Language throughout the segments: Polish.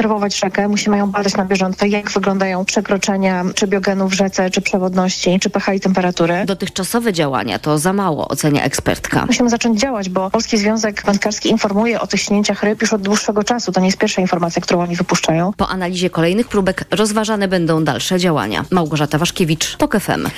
obserwować rzekę, musimy ją badać na bieżąco, jak wyglądają przekroczenia czy biogenów w rzece, czy przewodności, czy pH i temperatury. Dotychczasowe działania to za mało, ocenia ekspertka. Musimy zacząć działać, bo Polski Związek Wędkarski informuje o tych śnięciach ryb już od dłuższego czasu. To nie jest pierwsza informacja, którą oni wypuszczają. Po analizie kolejnych próbek rozważane będą dalsze działania. Małgorzata Waszkiewicz, TOK FM.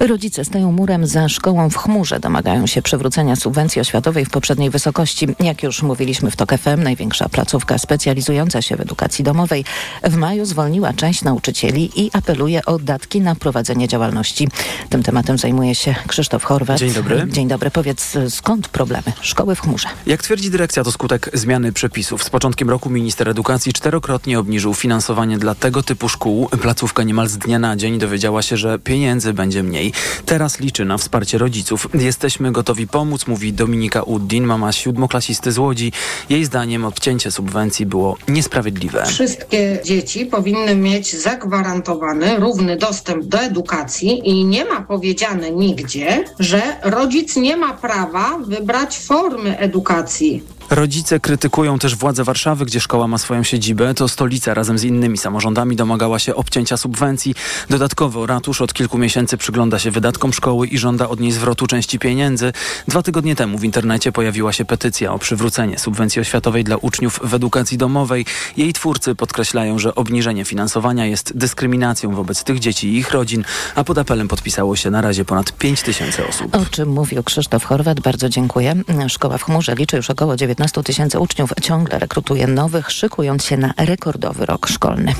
Rodzice stoją murem za szkołą w chmurze. Domagają się przywrócenia subwencji oświatowej w poprzedniej wysokości. Jak już mówiliśmy w TOK FM, największa placówka specjalizująca się w edukacji domowej w maju zwolniła część nauczycieli i apeluje o datki na prowadzenie działalności. Tym tematem zajmuje się Krzysztof Horwat. Dzień dobry. Dzień dobry. Powiedz, skąd problemy szkoły w chmurze? Jak twierdzi dyrekcja, to skutek zmiany przepisów. Z początkiem roku minister edukacji czterokrotnie obniżył finansowanie dla tego typu szkół. Placówka niemal z dnia na dzień dowiedziała się, że pieniędzy będzie mniej. Teraz liczy na wsparcie rodziców. Jesteśmy gotowi pomóc, mówi Dominika Uddin, mama siódmoklasisty z Łodzi. Jej zdaniem odcięcie subwencji było niesprawiedliwe. Wszystkie dzieci powinny mieć zagwarantowany równy dostęp do edukacji i nie ma powiedziane nigdzie, że rodzic nie ma prawa wybrać formy edukacji. Rodzice krytykują też władze Warszawy, gdzie szkoła ma swoją siedzibę. To stolica razem z innymi samorządami domagała się obcięcia subwencji. Dodatkowo ratusz od kilku miesięcy przygląda się wydatkom szkoły i żąda od niej zwrotu części pieniędzy. Dwa tygodnie temu w internecie pojawiła się petycja o przywrócenie subwencji oświatowej dla uczniów w edukacji domowej. Jej twórcy podkreślają, że obniżenie finansowania jest dyskryminacją wobec tych dzieci i ich rodzin, a pod apelem podpisało się na razie ponad 5 tysięcy osób. O czym mówił Krzysztof Horwat, bardzo dziękuję. Szkoła w chmurze liczy już około 9 19 tysięcy uczniów ciągle rekrutuje nowych, szykując się na rekordowy rok szkolny.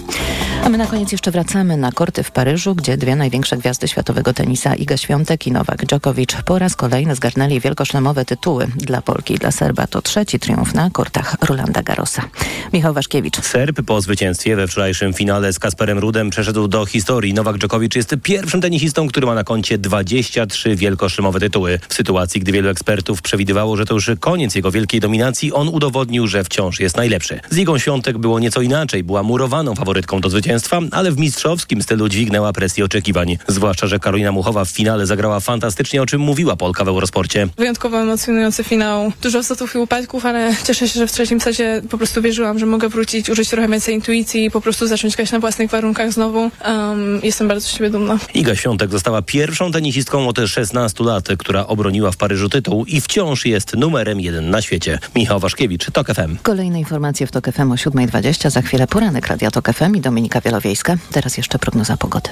A my na koniec jeszcze wracamy na korty w Paryżu, gdzie dwie największe gwiazdy światowego tenisa, Iga Świątek i Nowak Djokovic, po raz kolejny zgarnęli wielkoszlemowe tytuły. Dla Polki i dla Serba to trzeci triumf na kortach Rolanda Garrosa. Michał Waszkiewicz. Serb po zwycięstwie we wczorajszym finale z Kasperem Rudem przeszedł do historii. Nowak Djokovic jest pierwszym tenisistą, który ma na koncie 23 wielkoszlemowe tytuły. W sytuacji, gdy wielu ekspertów przewidywało, że to już koniec jego wielkiej dominacji, on udowodnił, że wciąż jest najlepszy. Z Igą Świątek było nieco inaczej. Była murowaną faworytką do zwycięstwa zwycięstwa, ale w mistrzowskim stylu dźwignęła presję oczekiwań. Zwłaszcza, że Karolina Muchowa w finale zagrała fantastycznie, o czym mówiła Polka w Eurosporcie. Wyjątkowo emocjonujący finał. Dużo wzlotów i upadków, ale cieszę się, że w trzecim secie po prostu wierzyłam, że mogę wrócić, użyć trochę więcej intuicji i po prostu zacząć grać na własnych warunkach znowu. Um, jestem bardzo z siebie dumna. Iga Świątek została pierwszą tenisistką od 16 lat, która obroniła w Paryżu tytuł i wciąż jest numerem jeden na świecie. Michał Waszkiewicz, TOK FM. Kolejne informacje w TOK FM o 7.20. Za chwilę poranek Radia TOK FM i Dominika Wielowiejska. Teraz jeszcze prognoza pogody.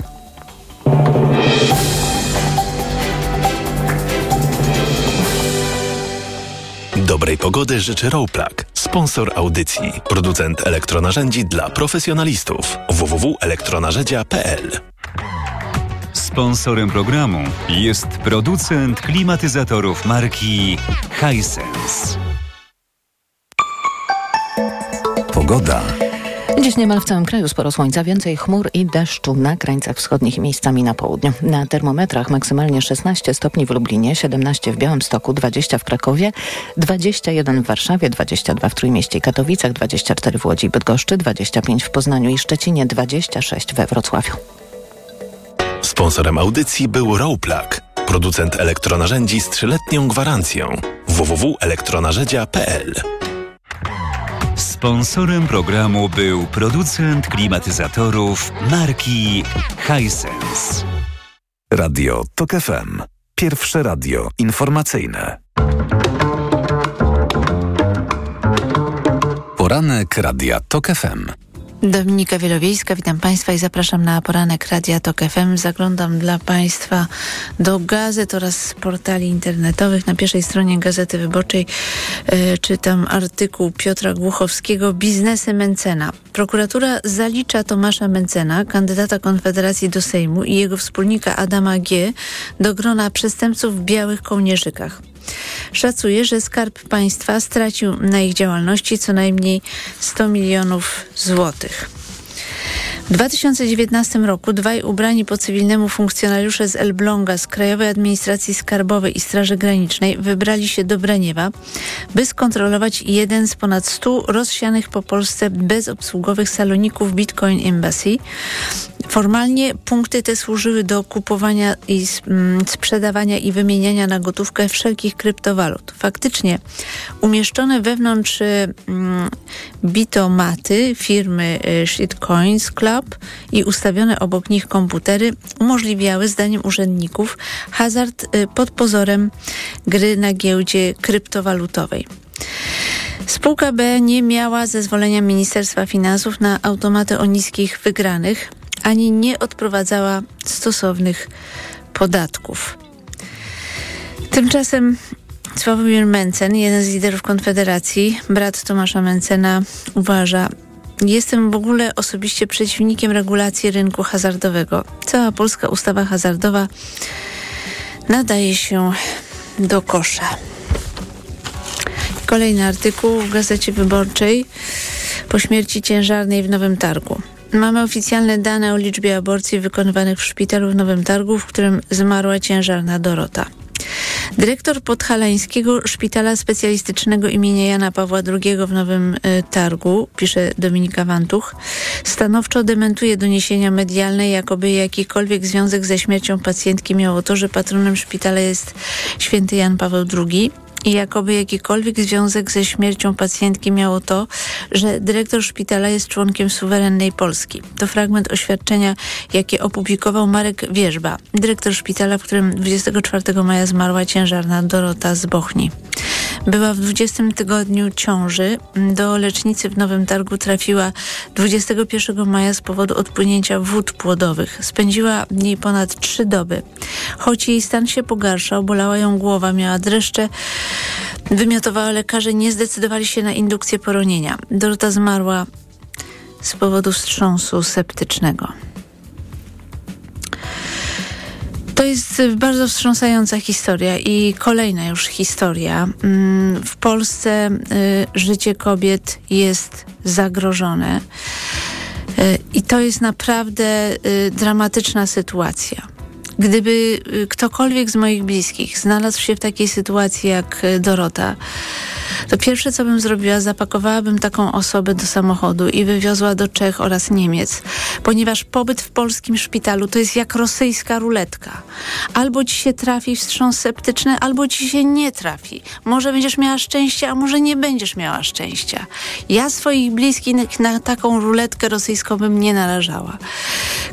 Dobrej pogody życzy Rowplug, sponsor audycji, producent elektronarzędzi dla profesjonalistów www.elektronarzędzia.pl. Sponsorem programu jest producent klimatyzatorów marki Hisense. Pogoda. Dziś niemal w całym kraju sporo słońca, więcej chmur i deszczu na krańcach wschodnich i miejscami na południu. Na termometrach maksymalnie 16 stopni w Lublinie, 17 w Białymstoku, 20 w Krakowie, 21 w Warszawie, 22 w Trójmieście i Katowicach, 24 w Łodzi i Bydgoszczy, 25 w Poznaniu i Szczecinie, 26 we Wrocławiu. Sponsorem audycji był Rowplug, producent elektronarzędzi z trzyletnią gwarancją www.elektronarzędzia.pl. Sponsorem programu był producent klimatyzatorów marki Hisense. Radio TOK FM. Pierwsze radio informacyjne. Poranek Radia TOK FM. Dominika Wielowiejska, witam Państwa i zapraszam na poranek Radia Tok FM. Zaglądam dla Państwa do gazet oraz portali internetowych. Na pierwszej stronie Gazety Wyborczej e, czytam artykuł Piotra Głuchowskiego Biznesy Mencena. Prokuratura zalicza Tomasza Mencena, kandydata Konfederacji do Sejmu i jego wspólnika Adama G. do grona przestępców w białych kołnierzykach. Szacuje, że Skarb Państwa stracił na ich działalności co najmniej 100 milionów złotych. W 2019 roku dwaj ubrani po cywilnemu funkcjonariusze z Elbląga z Krajowej Administracji Skarbowej i Straży Granicznej wybrali się do Braniewa, by skontrolować jeden z ponad 100 rozsianych po Polsce bezobsługowych saloników Bitcoin Embassy. Formalnie punkty te służyły do kupowania i mm, sprzedawania i wymieniania na gotówkę wszelkich kryptowalut. Faktycznie umieszczone wewnątrz mm, bitomaty firmy y, Shitcoins Club i ustawione obok nich komputery umożliwiały zdaniem urzędników hazard y, pod pozorem gry na giełdzie kryptowalutowej. Spółka B nie miała zezwolenia Ministerstwa Finansów na automaty o niskich wygranych, ani nie odprowadzała stosownych podatków. Tymczasem Sławomir Mencen, jeden z liderów Konfederacji, brat Tomasza Mencena, uważa, Jestem w ogóle osobiście przeciwnikiem regulacji rynku hazardowego. Cała polska ustawa hazardowa nadaje się do kosza. Kolejny artykuł w Gazecie Wyborczej po śmierci ciężarnej w Nowym Targu. Mamy oficjalne dane o liczbie aborcji wykonywanych w szpitalu w Nowym Targu, w którym zmarła ciężarna Dorota. Dyrektor Podhalańskiego Szpitala Specjalistycznego imienia Jana Pawła II w Nowym y, Targu, pisze Dominika Wantuch, stanowczo dementuje doniesienia medialne, jakoby jakikolwiek związek ze śmiercią pacjentki miało to, że patronem szpitala jest święty Jan Paweł II i jakoby jakikolwiek związek ze śmiercią pacjentki miało to, że dyrektor szpitala jest członkiem suwerennej Polski. To fragment oświadczenia, jakie opublikował Marek Wierzba, dyrektor szpitala, w którym 24 maja zmarła ciężarna Dorota z Bochni. Była w 20 tygodniu ciąży. Do lecznicy w Nowym Targu trafiła 21 maja z powodu odpłynięcia wód płodowych. Spędziła w niej ponad trzy doby. Choć jej stan się pogarszał, bolała ją głowa, miała dreszcze, wymiotowała lekarze, nie zdecydowali się na indukcję poronienia. Dorota zmarła z powodu wstrząsu septycznego. To jest bardzo wstrząsająca historia i kolejna już historia. Mm, w Polsce y, życie kobiet jest zagrożone y, i to jest naprawdę y, dramatyczna sytuacja. Gdyby ktokolwiek z moich bliskich znalazł się w takiej sytuacji jak Dorota, to pierwsze, co bym zrobiła, zapakowałabym taką osobę do samochodu i wywiozła do Czech oraz Niemiec, ponieważ pobyt w polskim szpitalu to jest jak rosyjska ruletka. Albo ci się trafi wstrząs septyczny, albo ci się nie trafi. Może będziesz miała szczęście, a może nie będziesz miała szczęścia. Ja swoich bliskich na taką ruletkę rosyjską bym nie narażała.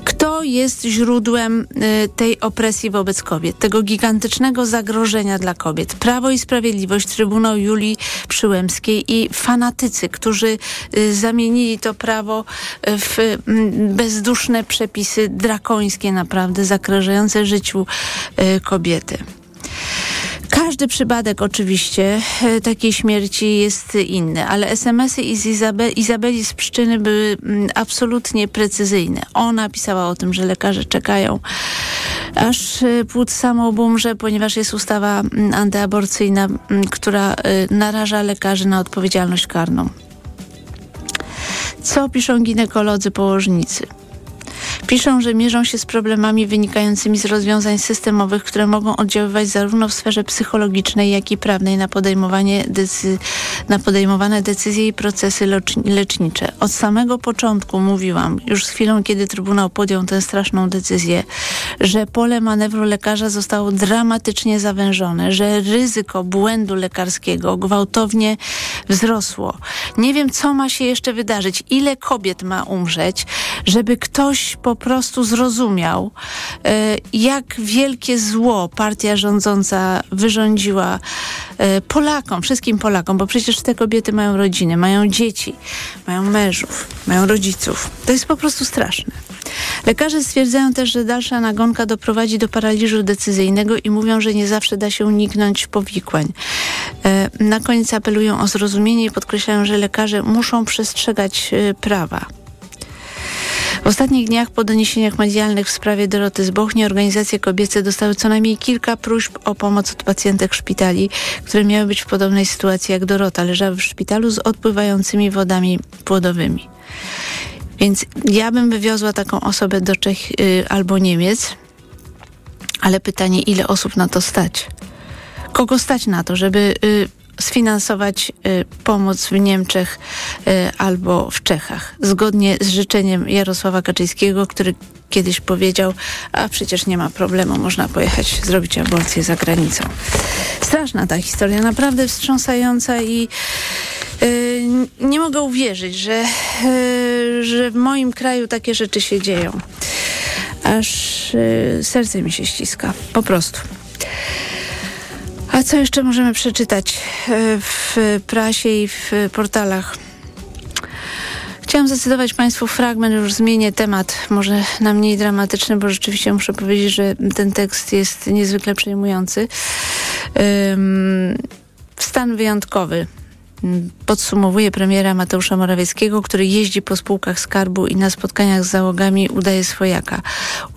Kto jest źródłem y, tej opresji wobec kobiet, tego gigantycznego zagrożenia dla kobiet? Prawo i Sprawiedliwość, Trybunał Julii Przyłębskiej i fanatycy, którzy y, zamienili to prawo y, w mm, bezduszne przepisy drakońskie naprawdę, zagrażające życiu y, kobiety. Każdy przypadek oczywiście takiej śmierci jest inny, ale SMS-y z Izabe Izabeli z Pszczyny były mm, absolutnie precyzyjne. Ona pisała o tym, że lekarze czekają aż płód samo umrze, ponieważ jest ustawa mm, antyaborcyjna, mm, która y, naraża lekarzy na odpowiedzialność karną. Co piszą ginekolodzy położnicy? Piszą, że mierzą się z problemami wynikającymi z rozwiązań systemowych, które mogą oddziaływać zarówno w sferze psychologicznej, jak i prawnej na, podejmowanie decy- na podejmowane decyzje i procesy lecznicze. Od samego początku mówiłam, już z chwilą, kiedy Trybunał podjął tę straszną decyzję, że pole manewru lekarza zostało dramatycznie zawężone, że ryzyko błędu lekarskiego gwałtownie wzrosło. Nie wiem, co ma się jeszcze wydarzyć, ile kobiet ma umrzeć, żeby ktoś po prostu zrozumiał, e, jak wielkie zło partia rządząca wyrządziła e, Polakom, wszystkim Polakom, bo przecież te kobiety mają rodziny, mają dzieci, mają mężów, mają rodziców. To jest po prostu straszne. Lekarze stwierdzają też, że dalsza nagonka doprowadzi do paraliżu decyzyjnego i mówią, że nie zawsze da się uniknąć powikłań. E, na koniec apelują o zrozumienie i podkreślają, że lekarze muszą przestrzegać prawa. W ostatnich dniach po doniesieniach medialnych w sprawie Doroty z Bochni organizacje kobiece dostały co najmniej kilka próśb o pomoc od pacjentek szpitali, które miały być w podobnej sytuacji jak Dorota. Leżały w szpitalu z odpływającymi wodami płodowymi. Więc ja bym wywiozła taką osobę do Czech y, albo Niemiec, ale pytanie, ile osób na to stać? Kogo stać na to, żeby y, sfinansować y, pomoc w Niemczech y, albo w Czechach. Zgodnie z życzeniem Jarosława Kaczyńskiego, który kiedyś powiedział, a przecież nie ma problemu, można pojechać zrobić aborcję za granicą. Straszna ta historia, naprawdę wstrząsająca i y, nie mogę uwierzyć, że, że w moim kraju takie rzeczy się dzieją. Aż serce mi się ściska, po prostu. A co jeszcze możemy przeczytać e, w prasie i w portalach? Chciałam zacytować Państwu fragment, już zmienię temat, może na mniej dramatyczny, bo rzeczywiście muszę powiedzieć, że ten tekst jest niezwykle przejmujący. Um, stan wyjątkowy podsumowuje premiera Mateusza Morawieckiego, który jeździ po spółkach skarbu i na spotkaniach z załogami udaje swojaka.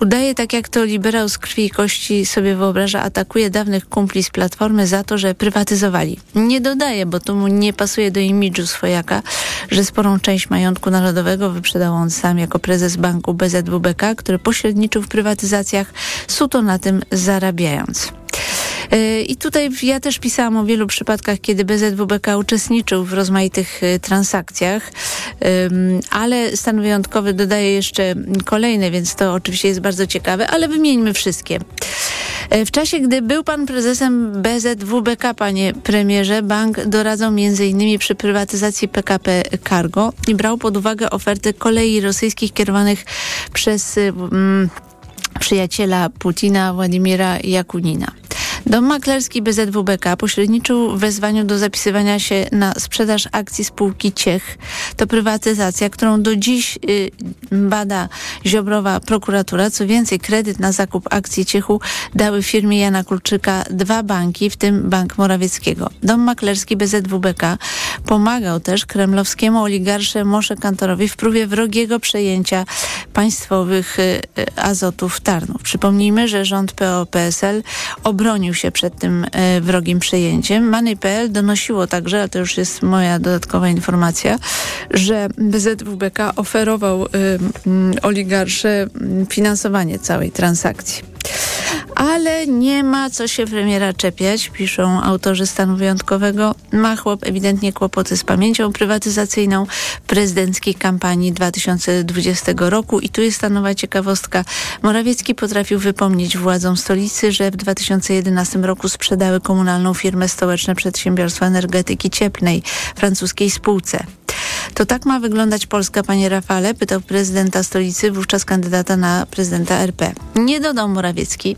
Udaje tak jak to liberał z krwi i kości sobie wyobraża, atakuje dawnych kumpli z Platformy za to, że prywatyzowali. Nie dodaje, bo to mu nie pasuje do imidżu swojaka, że sporą część majątku narodowego wyprzedał on sam jako prezes banku BZWBK, który pośredniczył w prywatyzacjach, suto na tym zarabiając. E, I tutaj ja też pisałam o wielu przypadkach, kiedy BZWBK uczestniczył w rozmaitych e, transakcjach, ale stan wyjątkowy dodaje jeszcze kolejne, więc to oczywiście jest bardzo ciekawe, ale wymieńmy wszystkie. E, w czasie, gdy był pan prezesem BZWBK, panie premierze, bank doradzał m.in. przy prywatyzacji PKP Cargo i brał pod uwagę oferty kolei rosyjskich kierowanych przez um, przyjaciela Putina, Władimira Jakunina. Dom maklerski BZWBK pośredniczył w wezwaniu do zapisywania się na sprzedaż akcji spółki Ciech. To prywatyzacja, którą do dziś y, bada Ziobrowa prokuratura. Co więcej, kredyt na zakup akcji Ciechu dały firmie Jana Kulczyka dwa banki, w tym Bank Morawieckiego. Dom maklerski BZWBK pomagał też kremlowskiemu oligarsze Mosze Kantorowi w próbie wrogiego przejęcia państwowych y, azotów Tarnów. Przypomnijmy, że rząd PO-PSL obronił się przed tym e, wrogim przejęciem. Money.pl donosiło także, a to już jest moja dodatkowa informacja, że BZWBK oferował y, oligarsze finansowanie całej transakcji. Ale nie ma co się premiera czepiać, piszą autorzy stanu wyjątkowego. Ma chłop ewidentnie kłopoty z pamięcią prywatyzacyjną prezydenckiej kampanii 2020 roku. I tu jest ta nowa ciekawostka. Morawiecki potrafił wypomnieć władzom stolicy, że w 2011 roku sprzedały komunalną firmę Stołeczne Przedsiębiorstwa Energetyki Cieplnej francuskiej spółce. To tak ma wyglądać Polska, panie Rafale? Pytał prezydenta stolicy, wówczas kandydata na prezydenta RP. Nie dodał Morawiecki,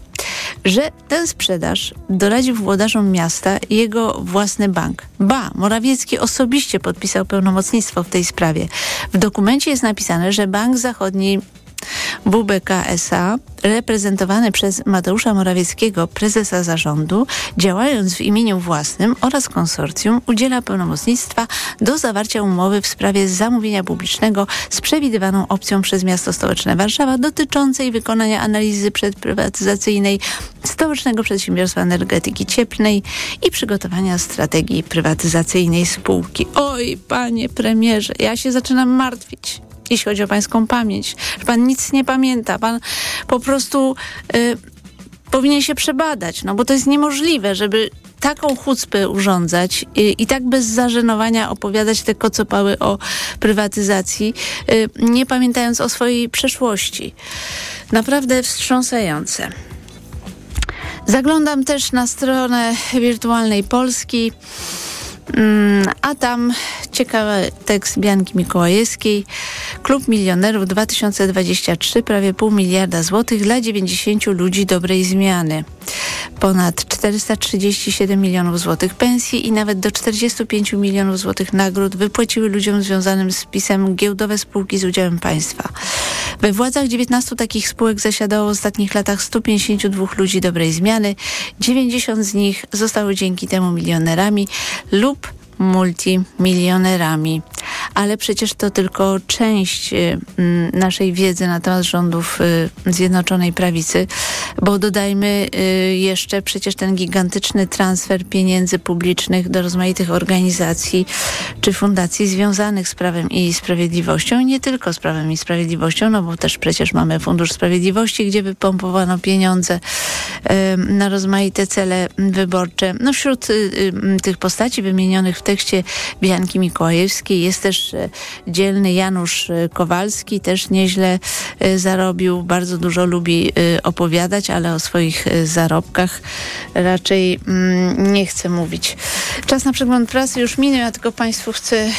że tę sprzedaż doradził włodarzom miasta jego własny bank. Ba, Morawiecki osobiście podpisał pełnomocnictwo w tej sprawie. W dokumencie jest napisane, że Bank Zachodni WBK SA, reprezentowany przez Mateusza Morawieckiego, prezesa zarządu, działając w imieniu własnym oraz konsorcjum, udziela pełnomocnictwa do zawarcia umowy w sprawie zamówienia publicznego z przewidywaną opcją przez miasto stołeczne Warszawa dotyczącej wykonania analizy przedprywatyzacyjnej Stołecznego Przedsiębiorstwa Energetyki Cieplnej i przygotowania strategii prywatyzacyjnej spółki. Oj, panie premierze, ja się zaczynam martwić jeśli chodzi o pańską pamięć. Że pan nic nie pamięta. Pan po prostu y, powinien się przebadać, no bo to jest niemożliwe, żeby taką chucpę urządzać i, i, tak bez zażenowania opowiadać te kocopały o prywatyzacji, y, nie pamiętając o swojej przeszłości. Naprawdę wstrząsające. Zaglądam też na stronę wirtualnej Polski. Mm, a tam ciekawy tekst Bianki Mikołajewskiej. Klub Milionerów 2023, prawie pół miliarda złotych dla 90 ludzi dobrej zmiany. Ponad 437 milionów złotych pensji i nawet do 45 milionów złotych nagród wypłaciły ludziom związanym z pisem giełdowe spółki z udziałem państwa. We władzach 19 takich spółek zasiadało w ostatnich latach 152 ludzi dobrej zmiany. 90 z nich zostały dzięki temu milionerami lub multimilionerami. Ale przecież to tylko część y, mm, naszej wiedzy na temat rządów y, Zjednoczonej Prawicy, bo dodajmy y, jeszcze przecież ten gigantyczny transfer pieniędzy publicznych do rozmaitych organizacji czy fundacji związanych z Prawem i Sprawiedliwością nie tylko z Prawem i Sprawiedliwością, no bo też przecież mamy Fundusz Sprawiedliwości, gdzie wypompowano pieniądze na rozmaite cele wyborcze. No wśród tych postaci wymienionych w tekście Bianki Mikołajewskiej jest też e, dzielny Janusz e, Kowalski, też nieźle e, zarobił, bardzo dużo lubi opowiadać, ale o swoich zarobkach raczej mm, nie chce mówić. Czas na przegląd prasy już minął, ja tylko Państwu chcę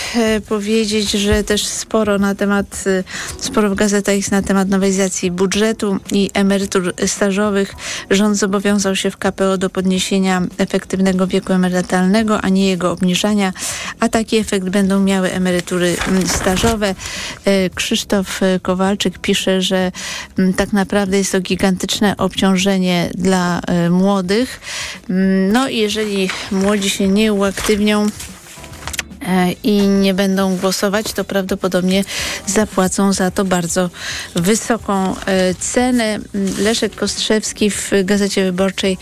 powiedzieć, że też sporo na temat, sporo w gazetach jest na temat nowelizacji budżetu i emerytur stażowych. Rząd zobowiązał się w KPO do podniesienia efektywnego wieku emerytalnego, a nie jego obniżania, a taki efekt będą miały emerytury mm, stażowe. E, Krzysztof e, Kowalczyk pisze, że mm, tak naprawdę jest to gigantyczne obciążenie dla e, młodych. Mm, no i jeżeli młodzi się nie uaktywnią, i nie będą głosować, to prawdopodobnie zapłacą za to bardzo wysoką e, cenę. Leszek Kostrzewski w Gazecie Wyborczej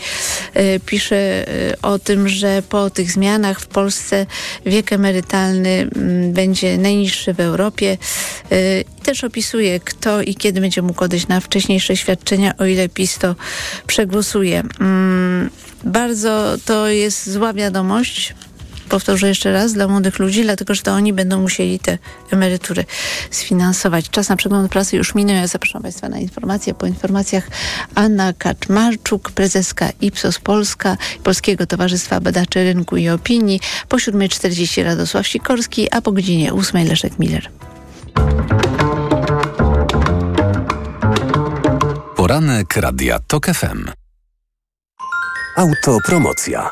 e, pisze o tym, że po tych zmianach w Polsce wiek emerytalny będzie najniższy w Europie. Też opisuje, kto i kiedy będzie mógł odejść na wcześniejsze świadczenia, o ile PiS to przegłosuje. Bardzo to jest zła wiadomość, powtórzę jeszcze raz, dla młodych ludzi, dlatego że to oni będą musieli te emerytury sfinansować. Czas na przegląd prasy już minął. Ja zapraszam Państwa na informacje. Po informacjach Anna Kaczmarczuk, prezeska Ipsos Polska, Polskiego Towarzystwa Badaczy Rynku i Opinii. Po 7.40 Radosław Sikorski, a po godzinie 8 Leszek Miller. Poranek Radia TOK FM. Autopromocja.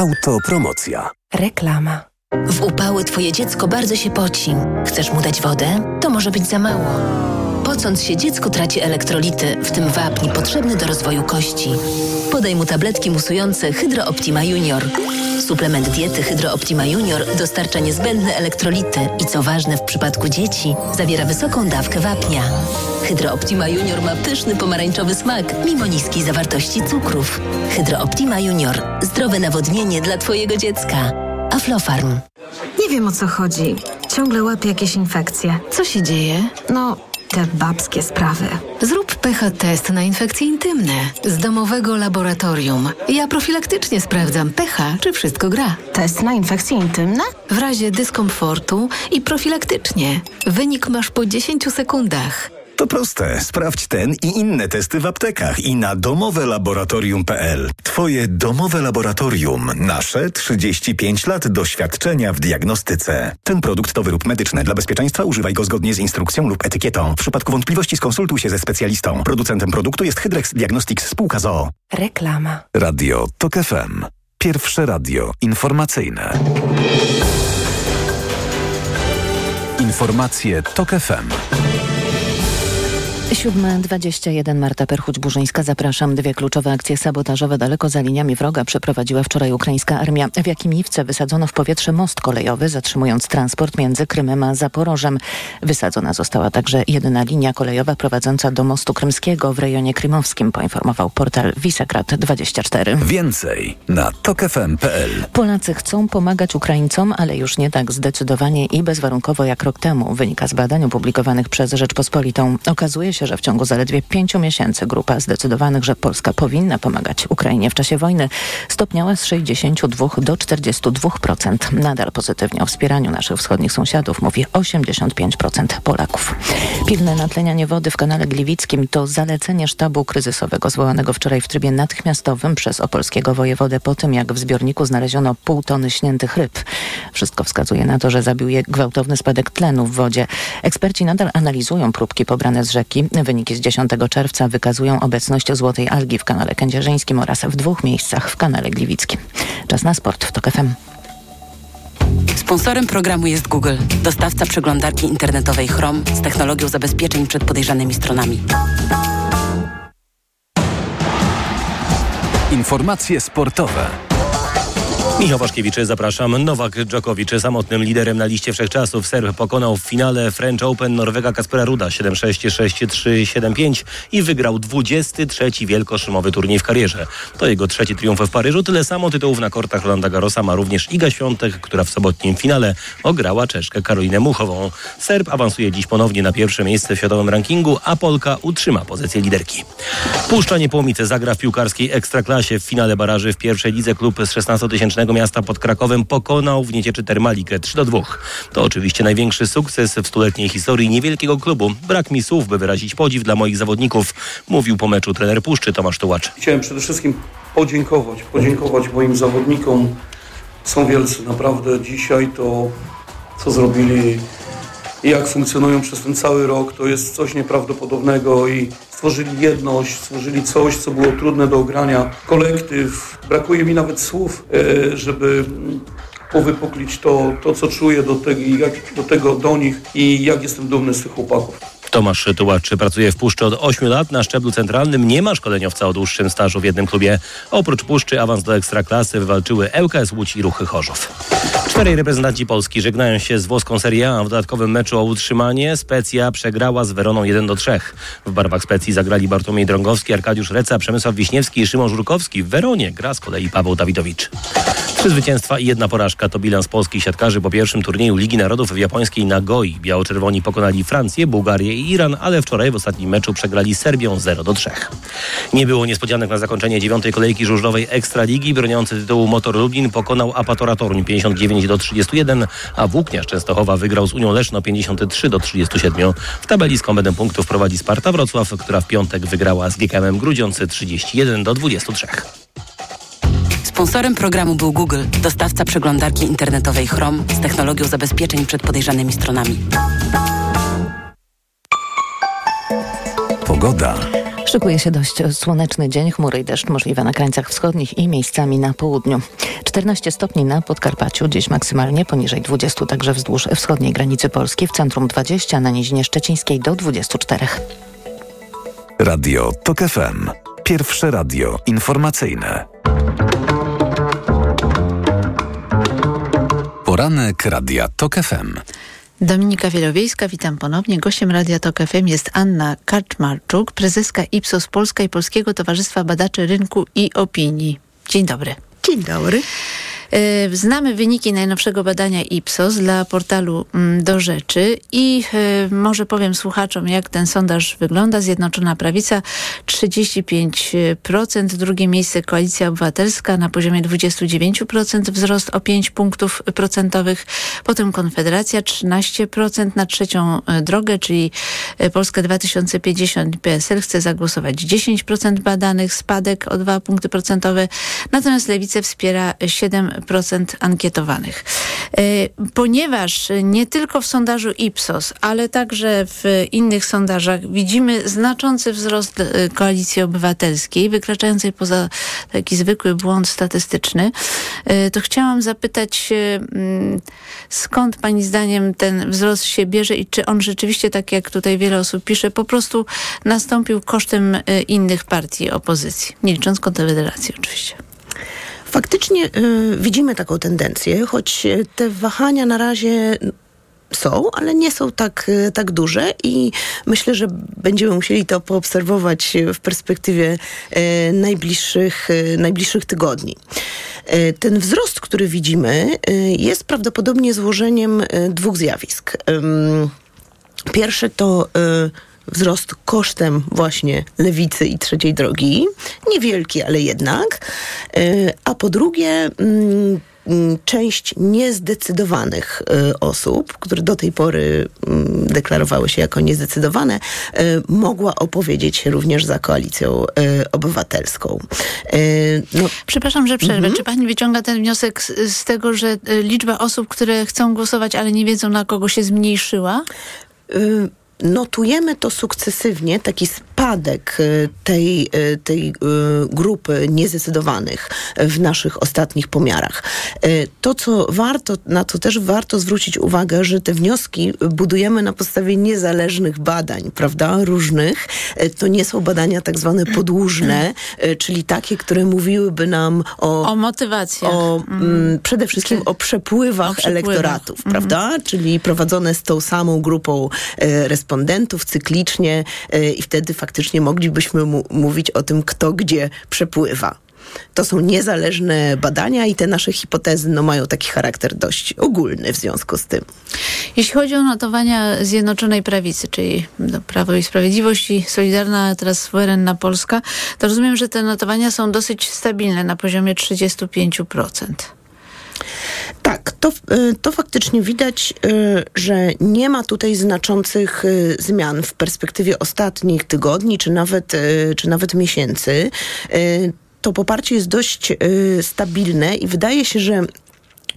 Autopromocja. Reklama. W upały twoje dziecko bardzo się poci. Chcesz mu dać wodę? To może być za mało. Pocąc się, dziecko traci elektrolity, w tym wapń potrzebny do rozwoju kości. Podaj mu tabletki musujące Hydro Optima Junior. Suplement diety Hydro Optima Junior dostarcza niezbędne elektrolity i co ważne w przypadku dzieci, zawiera wysoką dawkę wapnia. Hydro Optima Junior ma pyszny pomarańczowy smak, mimo niskiej zawartości cukrów. Hydro Optima Junior. Zdrowe nawodnienie dla Twojego dziecka. Aflofarm. Nie wiem o co chodzi. Ciągle łapię jakieś infekcje. Co się dzieje? No, te babskie sprawy. Zrób pH test na infekcje intymne z domowego laboratorium. Ja profilaktycznie sprawdzam pH, czy wszystko gra. Test na infekcje intymne? W razie dyskomfortu i profilaktycznie. Wynik masz po 10 sekundach. To proste. Sprawdź ten i inne testy w aptekach i na domowelaboratorium.pl. Twoje domowe laboratorium. Nasze 35 lat doświadczenia w diagnostyce. Ten produkt to wyrób medyczny. Dla bezpieczeństwa używaj go zgodnie z instrukcją lub etykietą. W przypadku wątpliwości skonsultuj się ze specjalistą. Producentem produktu jest Hydrex Diagnostics spółka ZOO. Reklama. Radio TOK FM. Pierwsze radio informacyjne. Informacje TOK FM. 7.21 Marta Perchuć-Burzyńska. Zapraszam. Dwie kluczowe akcje sabotażowe daleko za liniami wroga przeprowadziła wczoraj ukraińska armia. W Jakimiwce wysadzono w powietrze most kolejowy, zatrzymując transport między Krymem a Zaporożem. Wysadzona została także jedyna linia kolejowa prowadząca do mostu krymskiego w rejonie krymowskim, poinformował portal Wisegrad24. Więcej na tokefm.pl Polacy chcą pomagać Ukraińcom, ale już nie tak zdecydowanie i bezwarunkowo jak rok temu, wynika z badań opublikowanych przez Rzeczpospolitą. Okazuje się, się, że w ciągu zaledwie pięciu miesięcy grupa zdecydowanych, że Polska powinna pomagać Ukrainie w czasie wojny, stopniała z 62 do 42%. Nadal pozytywnie o wspieraniu naszych wschodnich sąsiadów mówi 85% Polaków. Pilne natlenianie wody w kanale Gliwickim to zalecenie sztabu kryzysowego zwołanego wczoraj w trybie natychmiastowym przez opolskiego wojewodę po tym, jak w zbiorniku znaleziono pół tony śniętych ryb. Wszystko wskazuje na to, że zabił je gwałtowny spadek tlenu w wodzie. Eksperci nadal analizują próbki pobrane z rzeki. Wyniki z 10 czerwca wykazują obecność złotej algi w kanale kędzierzyńskim oraz w dwóch miejscach w kanale Gliwickim. Czas na sport w TOK FM. Sponsorem programu jest Google, dostawca przeglądarki internetowej Chrome z technologią zabezpieczeń przed podejrzanymi stronami. Informacje sportowe. Michał Waszkiewicz, zapraszam. Nowak Dżokowicz, samotnym liderem na liście wszechczasów. Serb pokonał w finale French Open Norwega Kaspera Ruda 7-6, 6-3, 7-5 i wygrał 23 wielkoszymowy turniej w karierze. To jego trzeci triumf w Paryżu. Tyle samo tytułów na kortach Rolanda Garrosa ma również Iga Świątek, która w sobotnim finale ograła Czeszkę Karolinę Muchową. Serb awansuje dziś ponownie na pierwsze miejsce w światowym rankingu, a Polka utrzyma pozycję liderki. Puszcza Niepołomice zagra w piłkarskiej Ekstraklasie w finale baraży w pierwszej lidze klub z 16-tysięcznego miasta pod Krakowem pokonał w niecieczy Termalikę 3 do 2. To oczywiście największy sukces w stuletniej historii niewielkiego klubu. Brak mi słów, by wyrazić podziw dla moich zawodników, mówił po meczu trener Puszczy Tomasz Tułacz. Chciałem przede wszystkim podziękować, podziękować moim zawodnikom. Są wielcy, naprawdę dzisiaj to, co zrobili i jak funkcjonują przez ten cały rok, to jest coś nieprawdopodobnego i stworzyli jedność, stworzyli coś, co było trudne do ogrania. Kolektyw, brakuje mi nawet słów, e, żeby powypuklić to, to co czuję do jak, do tego do nich i jak jestem dumny z tych chłopaków. Tomasz Tułacz pracuje w Puszczy od 8 lat na szczeblu centralnym. Nie ma szkoleniowca o dłuższym stażu w jednym klubie. Oprócz Puszczy awans do Ekstraklasy wywalczyły ŁKS Łódź i Ruchy Chorzów. Czterej reprezentanci Polski żegnają się z włoską Serie A w dodatkowym meczu o utrzymanie. Specja przegrała z Weroną 1 do 3. W barwach Specji zagrali Bartłomiej Drągowski, Arkadiusz Reca, Przemysław Wiśniewski i Szymon Żurkowski. W Weronie gra z kolei Paweł Dawidowicz. Trzy zwycięstwa i jedna porażka to bilans polskich siatkarzy po pierwszym turnieju Ligi Narodów w japońskiej Nagoi. Biało-czerwoni pokonali Francję, Bułgarię i Iran, ale wczoraj w ostatnim meczu przegrali Serbią 0 do 3. Nie było niespodzianek na zakończenie dziewiątej kolejki żużlowej Ekstraligi. Broniący tytułu Motor Lublin pokonał Apatora Toruń 59 do 31, a Włókniarz Częstochowa wygrał z Unią Leszno 53 do 37. W tabeli z punktów prowadzi Sparta Wrocław, która w piątek wygrała z GKM Grudziący 31 do 23. Sponsorem programu był Google, dostawca przeglądarki internetowej Chrome z technologią zabezpieczeń przed podejrzanymi stronami. Pogoda. Szykuje się dość słoneczny dzień, chmury i deszcz możliwe na krańcach wschodnich i miejscami na południu. 14 stopni na Podkarpaciu, dziś maksymalnie poniżej 20, także wzdłuż wschodniej granicy Polski, w centrum 20, na Nizinie Szczecińskiej do 24. Radio TOK FM. Pierwsze radio informacyjne. Poranek Radia TOK FM. Dominika Wielowiejska, witam ponownie. Gościem Radia Tok FM jest Anna Karczmarczuk, prezeska Ipsos Polska i Polskiego Towarzystwa Badaczy Rynku i Opinii. Dzień dobry. Dzień dobry. Znamy wyniki najnowszego badania Ipsos dla portalu Do Rzeczy i może powiem słuchaczom, jak ten sondaż wygląda. Zjednoczona Prawica 35%, drugie miejsce Koalicja Obywatelska na poziomie 29%, wzrost o 5 punktów procentowych, potem Konfederacja 13% na trzecią drogę, czyli Polska 2050 PSL chce zagłosować 10% badanych, spadek o 2 punkty procentowe, natomiast Lewicę wspiera 7% ankietowanych. Ponieważ nie tylko w sondażu Ipsos, ale także w innych sondażach widzimy znaczący wzrost Koalicji Obywatelskiej, wykraczającej poza taki zwykły błąd statystyczny, to chciałam zapytać, skąd Pani zdaniem ten wzrost się bierze i czy on rzeczywiście, tak jak tutaj wiele osób pisze, po prostu nastąpił kosztem innych partii opozycji, nie licząc Konfederacji oczywiście. Faktycznie y, widzimy taką tendencję, choć te wahania na razie są, ale nie są tak, tak duże i myślę, że będziemy musieli to poobserwować w perspektywie najbliższych, najbliższych tygodni. Ten wzrost, który widzimy, jest prawdopodobnie złożeniem dwóch zjawisk. Pierwsze to wzrost kosztem właśnie lewicy i trzeciej drogi. Niewielki, ale jednak. Y, a po drugie, mm, mm, część niezdecydowanych y, osób, które do tej pory mm, deklarowały się jako niezdecydowane, y, mogła opowiedzieć się również za koalicją obywatelską. No, Przepraszam, że przerwę. Mhm. Czy pani wyciąga ten wniosek z, z tego, że liczba osób, które chcą głosować, ale nie wiedzą na kogo się zmniejszyła? Notujemy to sukcesywnie, taki spadek y, tej, y, tej y, grupy niezdecydowanych w naszych ostatnich pomiarach. To, co warto, na to też warto zwrócić uwagę, że te wnioski budujemy na podstawie niezależnych badań, prawda, różnych. To nie są badania tak zwane podłużne, czyli takie, które mówiłyby nam o... O motywacjach. O, mm, przede wszystkim o przepływach o przepływach. elektoratów, Mhm. prawda? Czyli prowadzone z tą samą grupą e, respondentów cyklicznie e, i wtedy faktycznie moglibyśmy mu, mówić o tym, kto gdzie przepływa. To są niezależne badania i te nasze hipotezy no, mają taki charakter dość ogólny w związku z tym. Jeśli chodzi o notowania Zjednoczonej Prawicy, czyli no, Prawo i Sprawiedliwość i Solidarna, teraz suwerenna Polska, to rozumiem, że te notowania są dosyć stabilne na poziomie 35%. Tak, to, y, to faktycznie widać, y, że nie ma tutaj znaczących y, zmian w perspektywie ostatnich tygodni, czy nawet, czy nawet miesięcy. To poparcie jest dość stabilne i wydaje się, że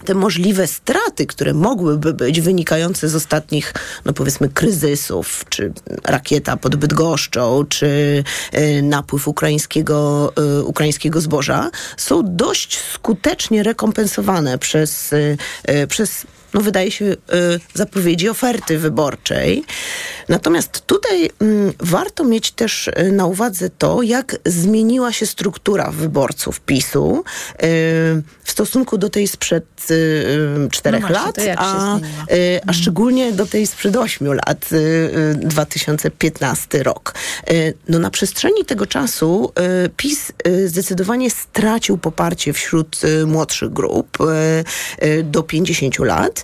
te możliwe straty, które mogłyby być wynikające z ostatnich, no powiedzmy, kryzysów, czy rakieta pod Bydgoszczą, czy y, napływ ukraińskiego, y, ukraińskiego zboża, są dość skutecznie rekompensowane przez, y, przez no wydaje się, y, zapowiedzi oferty wyborczej. Natomiast tutaj mm, warto mieć też y, na uwadze to, jak zmieniła się struktura wyborców PiSu y, w stosunku do tej sprzed y, y, czterech No lat, a, y, a szczególnie do tej sprzed ośmiu lat, y, y, 2015 rok. Y, No na przestrzeni tego czasu y, PiS y, zdecydowanie stracił poparcie wśród y, młodszych grup y, y, do 50 lat,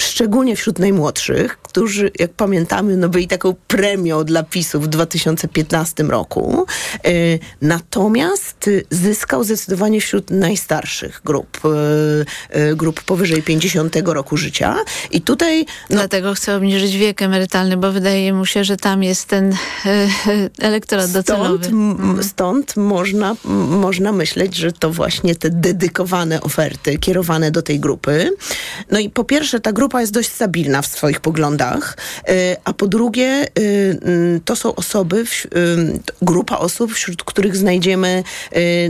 szczególnie wśród najmłodszych, którzy, jak pamiętamy, no byli taką premią dla PiSu w 2015 roku. Y, Natomiast y, zyskał zdecydowanie wśród najstarszych grup, y, grup powyżej 50 roku życia. I tutaj no, Dlatego chcę obniżyć wiek emerytalny, bo wydaje mu się, że tam jest ten e, elektorat docelowy. Stąd, m, stąd można, można myśleć, że to właśnie te dedykowane oferty kierowane do tej grupy. No i po pierwsze, ta grupa jest dość stabilna w swoich poglądach, y, a po drugie, y, mm, to są osoby, y, grupa osób, wśród których znajdziemy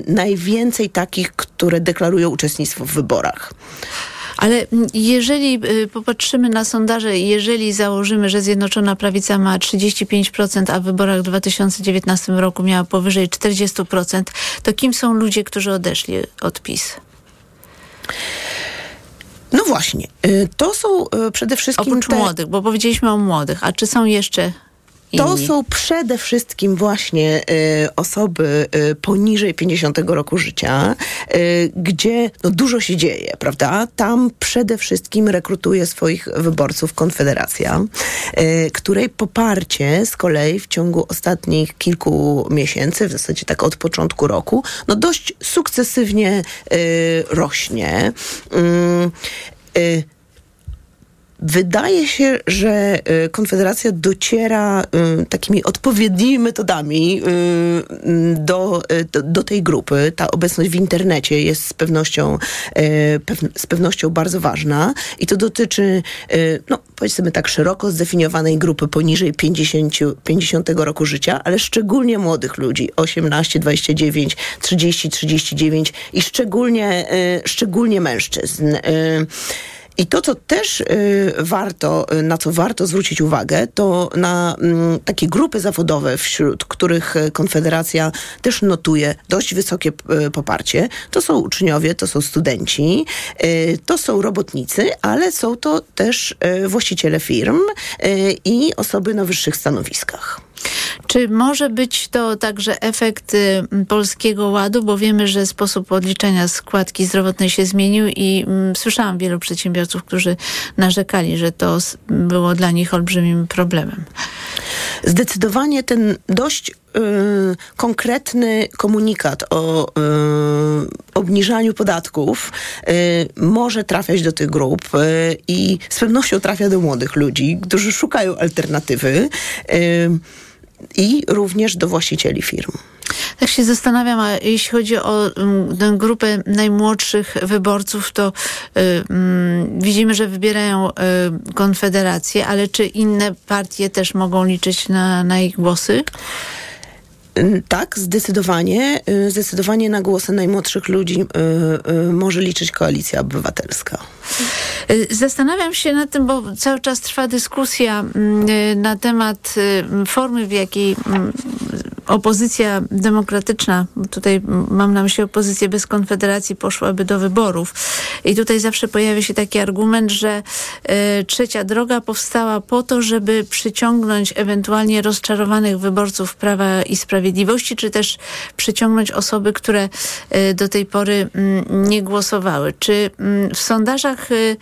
najwięcej takich, które deklarują uczestnictwo w wyborach. Ale mm, jeżeli popatrzymy na sondaże, jeżeli założymy, że Zjednoczona Prawica ma 35%, a w wyborach w 2019 roku miała powyżej 40%, to kim są ludzie, którzy odeszli od PiS? No właśnie, y, to są y, przede wszystkim Oprócz te... młodych, bo powiedzieliśmy o młodych, a czy są jeszcze? To są przede wszystkim właśnie y, osoby y, poniżej 50 roku życia, y, gdzie no, dużo się dzieje, prawda? Tam przede wszystkim rekrutuje swoich wyborców Konfederacja, y, której poparcie z kolei w ciągu ostatnich kilku miesięcy, w zasadzie tak od początku roku, no dość sukcesywnie y, rośnie. Wydaje się, że y, Konfederacja dociera y, takimi odpowiednimi metodami y, do, do, tej grupy. Ta obecność w internecie jest z pewnością, pew- z pewnością bardzo ważna i to dotyczy, no powiedzmy tak, szeroko zdefiniowanej grupy poniżej 50, 50 roku życia, ale szczególnie młodych ludzi, 18, 29, 30, 39 i szczególnie, szczególnie mężczyzn. I to, co też y, warto, y, na co warto zwrócić uwagę, to na mm, takie grupy zawodowe, wśród których y, Konfederacja też notuje dość wysokie poparcie. To są uczniowie, to są studenci, to są robotnicy, ale są to też właściciele firm i osoby na wyższych stanowiskach. Czy może być to także efekt y, polskiego ładu, bo wiemy, że sposób odliczania składki zdrowotnej się zmienił i słyszałam wielu przedsiębiorców, którzy narzekali, że to było dla nich olbrzymim problemem. Zdecydowanie ten dość y, konkretny komunikat o y, obniżaniu podatków może trafiać do tych grup i z pewnością trafia do młodych ludzi, którzy szukają alternatywy i również do właścicieli firm. Tak się zastanawiam, a jeśli chodzi o um, tę grupę najmłodszych wyborców, to y, mm, widzimy, że wybierają y, Konfederację, ale czy inne partie też mogą liczyć na, na ich głosy? Y, Tak, zdecydowanie. y, Zdecydowanie na głosy najmłodszych ludzi y, może liczyć Koalicja Obywatelska. Zastanawiam się nad tym, bo cały czas trwa dyskusja mm, na temat formy, w jakiej mm, opozycja demokratyczna, tutaj mam na myśli opozycję bez konfederacji, poszłaby do wyborów. I tutaj zawsze pojawia się taki argument, że y, trzecia droga powstała po to, żeby przyciągnąć ewentualnie rozczarowanych wyborców Prawa i Sprawiedliwości, czy też przyciągnąć osoby, które y, do tej pory mm, nie głosowały. Czy mm, w sondażach y,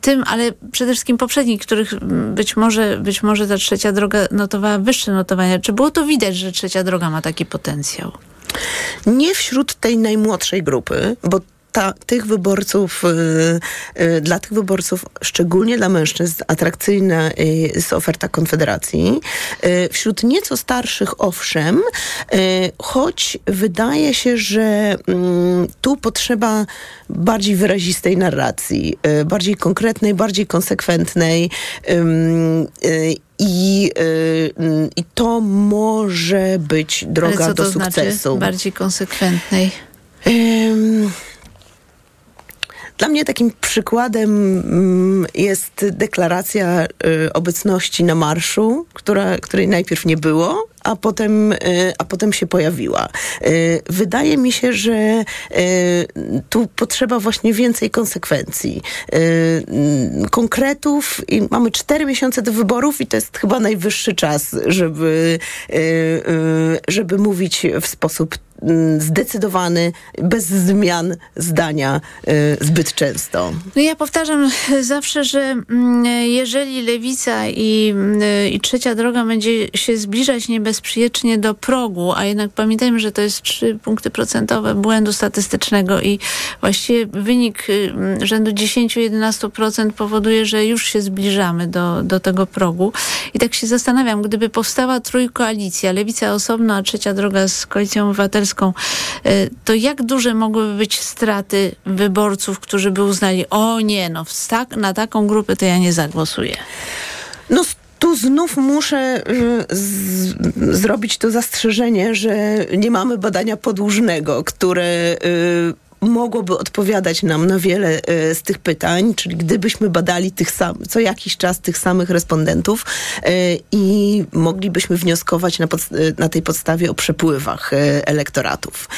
tym, ale przede wszystkim poprzednich, których być może, być może ta trzecia droga notowała wyższe notowania. Czy było to widać, że trzecia droga ma taki potencjał? Nie wśród tej najmłodszej grupy, bo ta, tych wyborców, y, y, dla tych wyborców, szczególnie dla mężczyzn, atrakcyjna y, jest oferta Konfederacji. Y, wśród nieco starszych, owszem, y, choć wydaje się, że mm, tu potrzeba bardziej wyrazistej narracji, y, bardziej konkretnej, bardziej konsekwentnej. i, mm, I to może być droga do to sukcesu. znaczy bardziej konsekwentnej? Dla mnie takim przykładem mm, jest deklaracja y, obecności na marszu, która, której najpierw nie było, a potem, y, a potem się pojawiła. Y, Wydaje mi się, że tu potrzeba właśnie więcej konsekwencji, mm, konkretów i mamy cztery miesiące do wyborów i to jest chyba najwyższy czas, żeby, żeby mówić w sposób zdecydowany, bez zmian zdania y, zbyt często. No ja powtarzam zawsze, że mm, jeżeli lewica i, mm, i trzecia droga będzie się zbliżać niebezpiecznie do progu, a jednak pamiętajmy, że to jest 3 punkty procentowe błędu statystycznego i właściwie wynik y, mm, rzędu 10-11% powoduje, że już się zbliżamy do, do tego progu. I tak się zastanawiam, gdyby powstała trójkoalicja, lewica osobno, a trzecia droga z koalicją obywatelską, y, to jak duże mogłyby być straty wyborców, którzy by uznali, o nie, no na taką grupę to ja nie zagłosuję. No tu znów muszę y, z, zrobić to zastrzeżenie, że nie mamy badania podłużnego, które y, mogłoby odpowiadać nam na wiele y, z tych pytań, czyli gdybyśmy badali tych sam, co jakiś czas tych samych respondentów y, i moglibyśmy wnioskować na, y, na tej podstawie o przepływach elektoratów.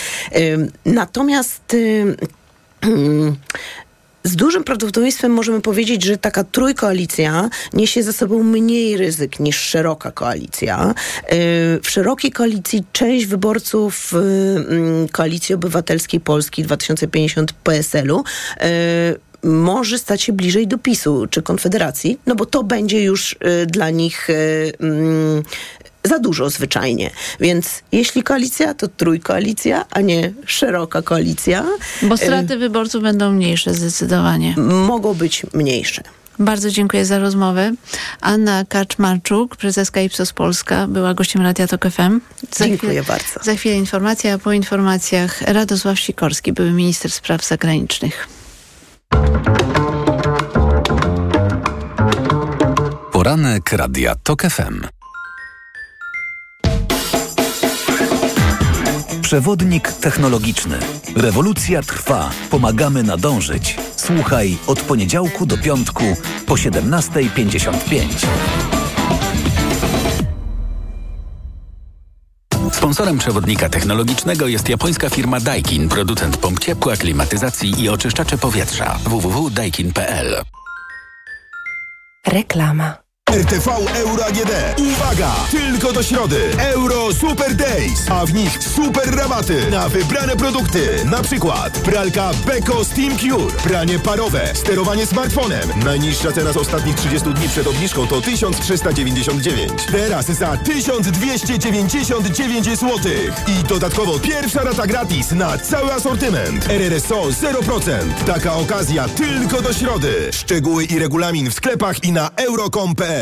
Natomiast y, z dużym prawdopodobieństwem możemy powiedzieć, że taka trójkoalicja niesie ze sobą mniej ryzyk niż szeroka koalicja. Yy, W szerokiej koalicji część wyborców yy, mm, Koalicji Obywatelskiej Polski 2050 PSL-u yy, może stać się bliżej do PiSu czy Konfederacji, no bo to będzie już y, dla nich y, mm, za dużo zwyczajnie. Więc jeśli koalicja, to trójkoalicja, a nie szeroka koalicja. Bo Y, straty wyborców będą mniejsze zdecydowanie. mogą być mniejsze. Bardzo dziękuję za rozmowę. Anna Kaczmarczuk, prezeska Ipsos Polska, była gościem Radia Tok FM. Za Dziękuję bardzo. Za chwilę informacja, a po informacjach Radosław Sikorski, były minister spraw zagranicznych. Poranek Radia TOK FM. Przewodnik technologiczny. Rewolucja trwa. Pomagamy nadążyć. Słuchaj od poniedziałku do piątku po 17.55. Sponsorem przewodnika technologicznego jest japońska firma Daikin, producent pomp ciepła, klimatyzacji i oczyszczaczy powietrza. www.daikin.pl Reklama. RTV Euro AGD. Uwaga! Tylko do środy. Euro Super Days, a w nich super rabaty na wybrane produkty. Na przykład pralka Beko Steam Cure, pranie parowe, sterowanie smartfonem. Najniższa cena z ostatnich 30 dni przed obniżką to 1399. Teraz za 1299 zł. I dodatkowo pierwsza rata gratis na cały asortyment. RRSO 0%. Taka okazja tylko do środy. Szczegóły i regulamin w sklepach i na euro.com.pl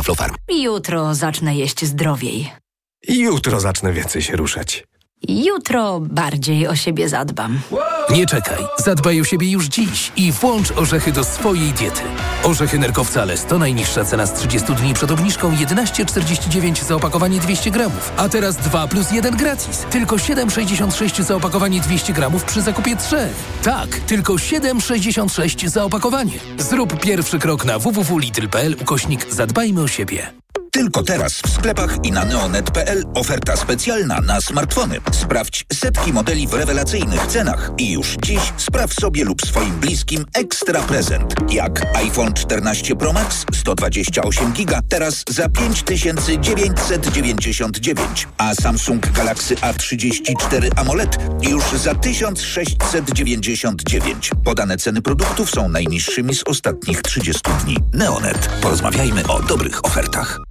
Aflofarm. Jutro zacznę jeść zdrowiej. Jutro zacznę więcej się ruszać. Jutro bardziej o siebie zadbam. Nie czekaj, zadbaj o siebie już dziś i włącz orzechy do swojej diety. Orzechy nerkowca Lesto, najniższa cena z 30 dni przed obniżką 11,49 za opakowanie 200 gramów, a teraz 2 plus 1 gratis. Tylko 7,66 za opakowanie 200 gramów przy zakupie 3. Tak, tylko 7,66 za opakowanie. Zrób pierwszy krok na www.lidl.pl ukośnik zadbajmy o siebie. Tylko teraz w sklepach i na neonet.pl oferta specjalna na smartfony. Sprawdź setki modeli w rewelacyjnych cenach i już dziś spraw sobie lub swoim bliskim ekstra prezent. Jak iPhone 14 Pro Max 128 GB teraz za 5999, a Samsung Galaxy A34 AMOLED już za 1699. Podane ceny produktów są najniższymi z ostatnich 30 dni. Neonet. Porozmawiajmy o dobrych ofertach.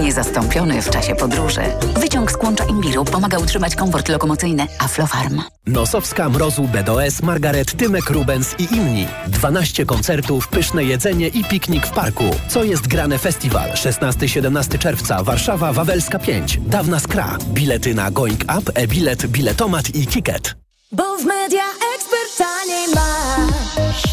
Niezastąpiony w czasie podróży. Wyciąg z kłącza imbiru pomaga utrzymać komfort lokomocyjny. Aflofarm. Nosowska, Mrozu, BDOS, Margaret, Tymek, Rubens i inni. 12 koncertów, pyszne jedzenie i piknik w parku. Co jest grane festiwal? 16-17 czerwca, Warszawa, Wawelska 5. Dawna Skra. Bilety na Going Up, e-bilet, biletomat i ticket. Bo w Media Expert taniej masz.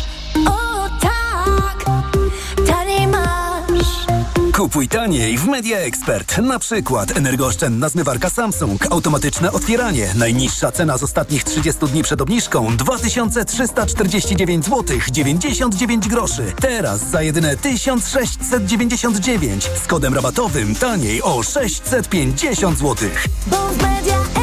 Kupuj taniej w Media Expert. Na przykład energooszczędna zmywarka Samsung, automatyczne otwieranie. Najniższa cena z ostatnich 30 dni przed obniżką 2349 zł 99 groszy. Teraz za jedyne 1699 z kodem rabatowym taniej o 650 zł. Bo w Media Expert.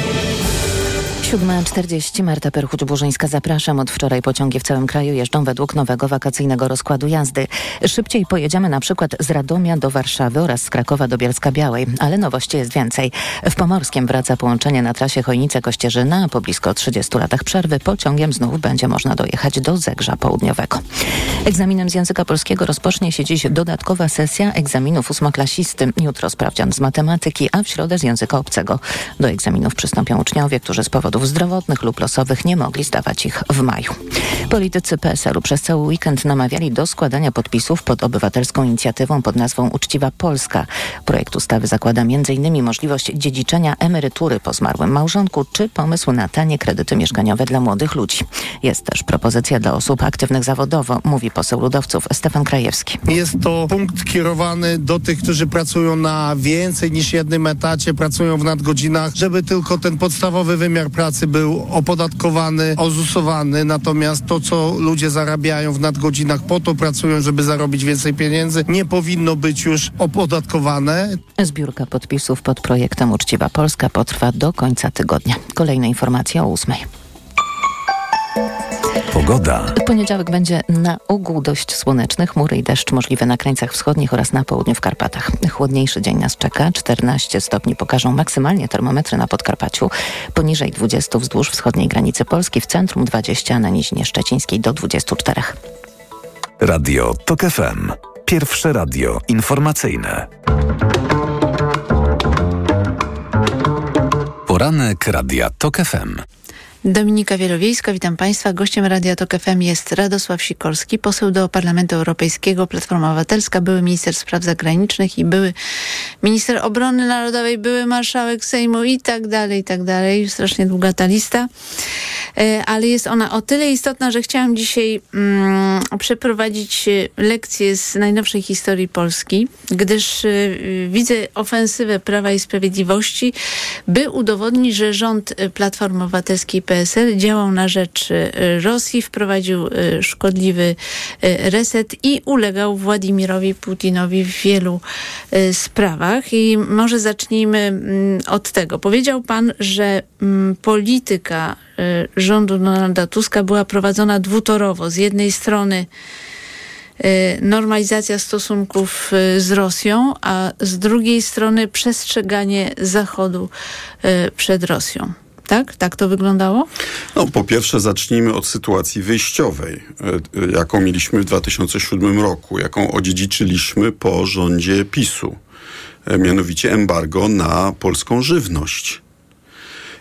7.40 Marta Perchuć-Burzyńska. Zapraszam. Od wczoraj pociągi w całym kraju jeżdżą według nowego wakacyjnego rozkładu jazdy. Szybciej pojedziemy na przykład z Radomia do Warszawy oraz z Krakowa do Bielska-Białej, ale nowości jest więcej. W Pomorskiem wraca połączenie na trasie Chojnice-Kościerzyna. Po blisko 30 latach przerwy pociągiem znów będzie można dojechać do Zegrza Południowego. Egzaminem z języka polskiego rozpocznie się dziś dodatkowa sesja egzaminów ósmoklasisty. Jutro sprawdzian z matematyki, a w środę z języka obcego. Do egzaminów przystąpią uczniowie, którzy z powodów zdrowotnych lub losowych nie mogli zdawać ich w maju. Politycy PSL-u przez cały weekend namawiali do składania podpisów pod obywatelską inicjatywą pod nazwą Uczciwa Polska. Projekt ustawy zakłada m.in. możliwość dziedziczenia emerytury po zmarłym małżonku czy pomysł na tanie kredyty mieszkaniowe dla młodych ludzi. Jest też propozycja dla osób aktywnych zawodowo, mówi poseł ludowców Stefan Krajewski. Jest to punkt kierowany do tych, którzy pracują na więcej niż jednym etacie, pracują w nadgodzinach, żeby tylko ten podstawowy wymiar pracy pracy był opodatkowany, ozusowany, natomiast to, co ludzie zarabiają w nadgodzinach, po to pracują, żeby zarobić więcej pieniędzy, nie powinno być już opodatkowane. Zbiórka podpisów pod projektem Uczciwa Polska potrwa do końca tygodnia. Kolejne informacje o ósmej. Pogoda. Poniedziałek będzie na ogół dość słoneczny, chmury i deszcz możliwe na krańcach wschodnich oraz na południu w Karpatach. Chłodniejszy dzień nas czeka. 14 stopni pokażą maksymalnie termometry na Podkarpaciu. Poniżej 20 wzdłuż wschodniej granicy Polski, w centrum 20, na Nizinie Szczecińskiej do 24. Radio TOK FM. Pierwsze radio informacyjne. Poranek Radia TOK FM. Dominika Wielowiejska, witam Państwa. Gościem Radia Tok FM jest Radosław Sikorski, poseł do Parlamentu Europejskiego, Platforma Obywatelska, były minister spraw zagranicznych i były minister obrony narodowej, były marszałek Sejmu i tak dalej, i tak dalej. Strasznie długa ta lista. E, ale jest ona o tyle istotna, że chciałam dzisiaj mm, przeprowadzić lekcję z najnowszej historii Polski, gdyż y, widzę ofensywę Prawa i Sprawiedliwości, by udowodnić, że rząd Platformy Obywatelskiej PSL działał na rzecz y, Rosji, wprowadził y, szkodliwy y, reset i ulegał Władimirowi Putinowi w wielu sprawach. I może zacznijmy mm, od tego. Powiedział pan, że mm, polityka rządu Donalda Tuska była prowadzona dwutorowo. Z jednej strony normalizacja stosunków z Rosją, a z drugiej strony przestrzeganie Zachodu przed Rosją tak? Tak to wyglądało? No, po pierwsze zacznijmy od sytuacji wyjściowej, e, e, jaką mieliśmy w 2007 roku, jaką odziedziczyliśmy po rządzie PiSu. E, mianowicie embargo na polską żywność.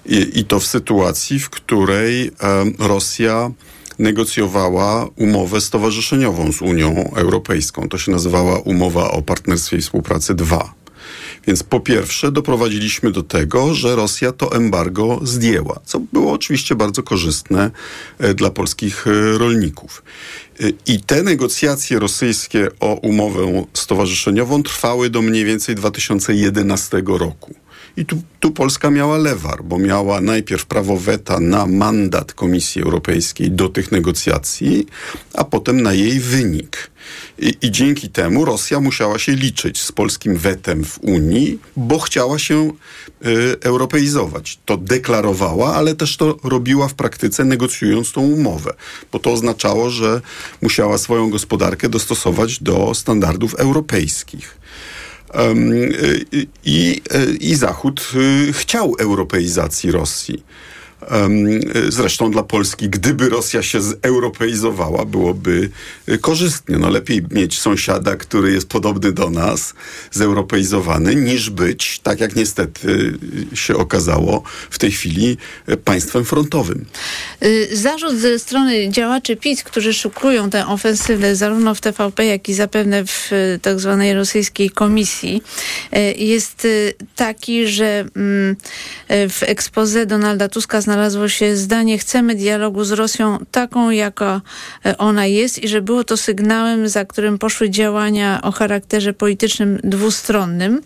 I, i to w sytuacji, w której Rosja negocjowała umowę stowarzyszeniową z Unią Europejską. To się nazywała umowa o partnerstwie i współpracy 2. Więc po pierwsze doprowadziliśmy do tego, że Rosja to embargo zdjęła, co było oczywiście bardzo korzystne e, dla polskich e, rolników. E, I te negocjacje rosyjskie o umowę stowarzyszeniową trwały do mniej więcej 2011 roku. I tu, tu, Polska miała lewar, bo miała najpierw prawo weta na mandat Komisji Europejskiej do tych negocjacji, a potem na jej wynik. I, I, dzięki temu Rosja musiała się liczyć z polskim wetem w Unii, bo chciała się y, europeizować. To deklarowała, ale też to robiła w praktyce, negocjując tą umowę, bo to oznaczało, że musiała swoją gospodarkę dostosować do standardów europejskich. Um, i, I Zachód y, chciał europeizacji Rosji. Zresztą dla Polski, gdyby Rosja się zeuropeizowała, byłoby y, korzystnie. No lepiej mieć sąsiada, który jest podobny do nas, zeuropeizowany, niż być, tak jak niestety y, się okazało w tej chwili, y, państwem frontowym. Zarzut ze strony działaczy PiS, którzy szukują tę ofensywę zarówno w TVP, jak i zapewne w tak zwanej rosyjskiej komisji, jest taki, że mm, w ekspoze Donalda Tuska znalazło się zdanie chcemy dialogu z Rosją taką, jaka e, ona jest i że było to sygnałem, za którym poszły działania o charakterze politycznym dwustronnym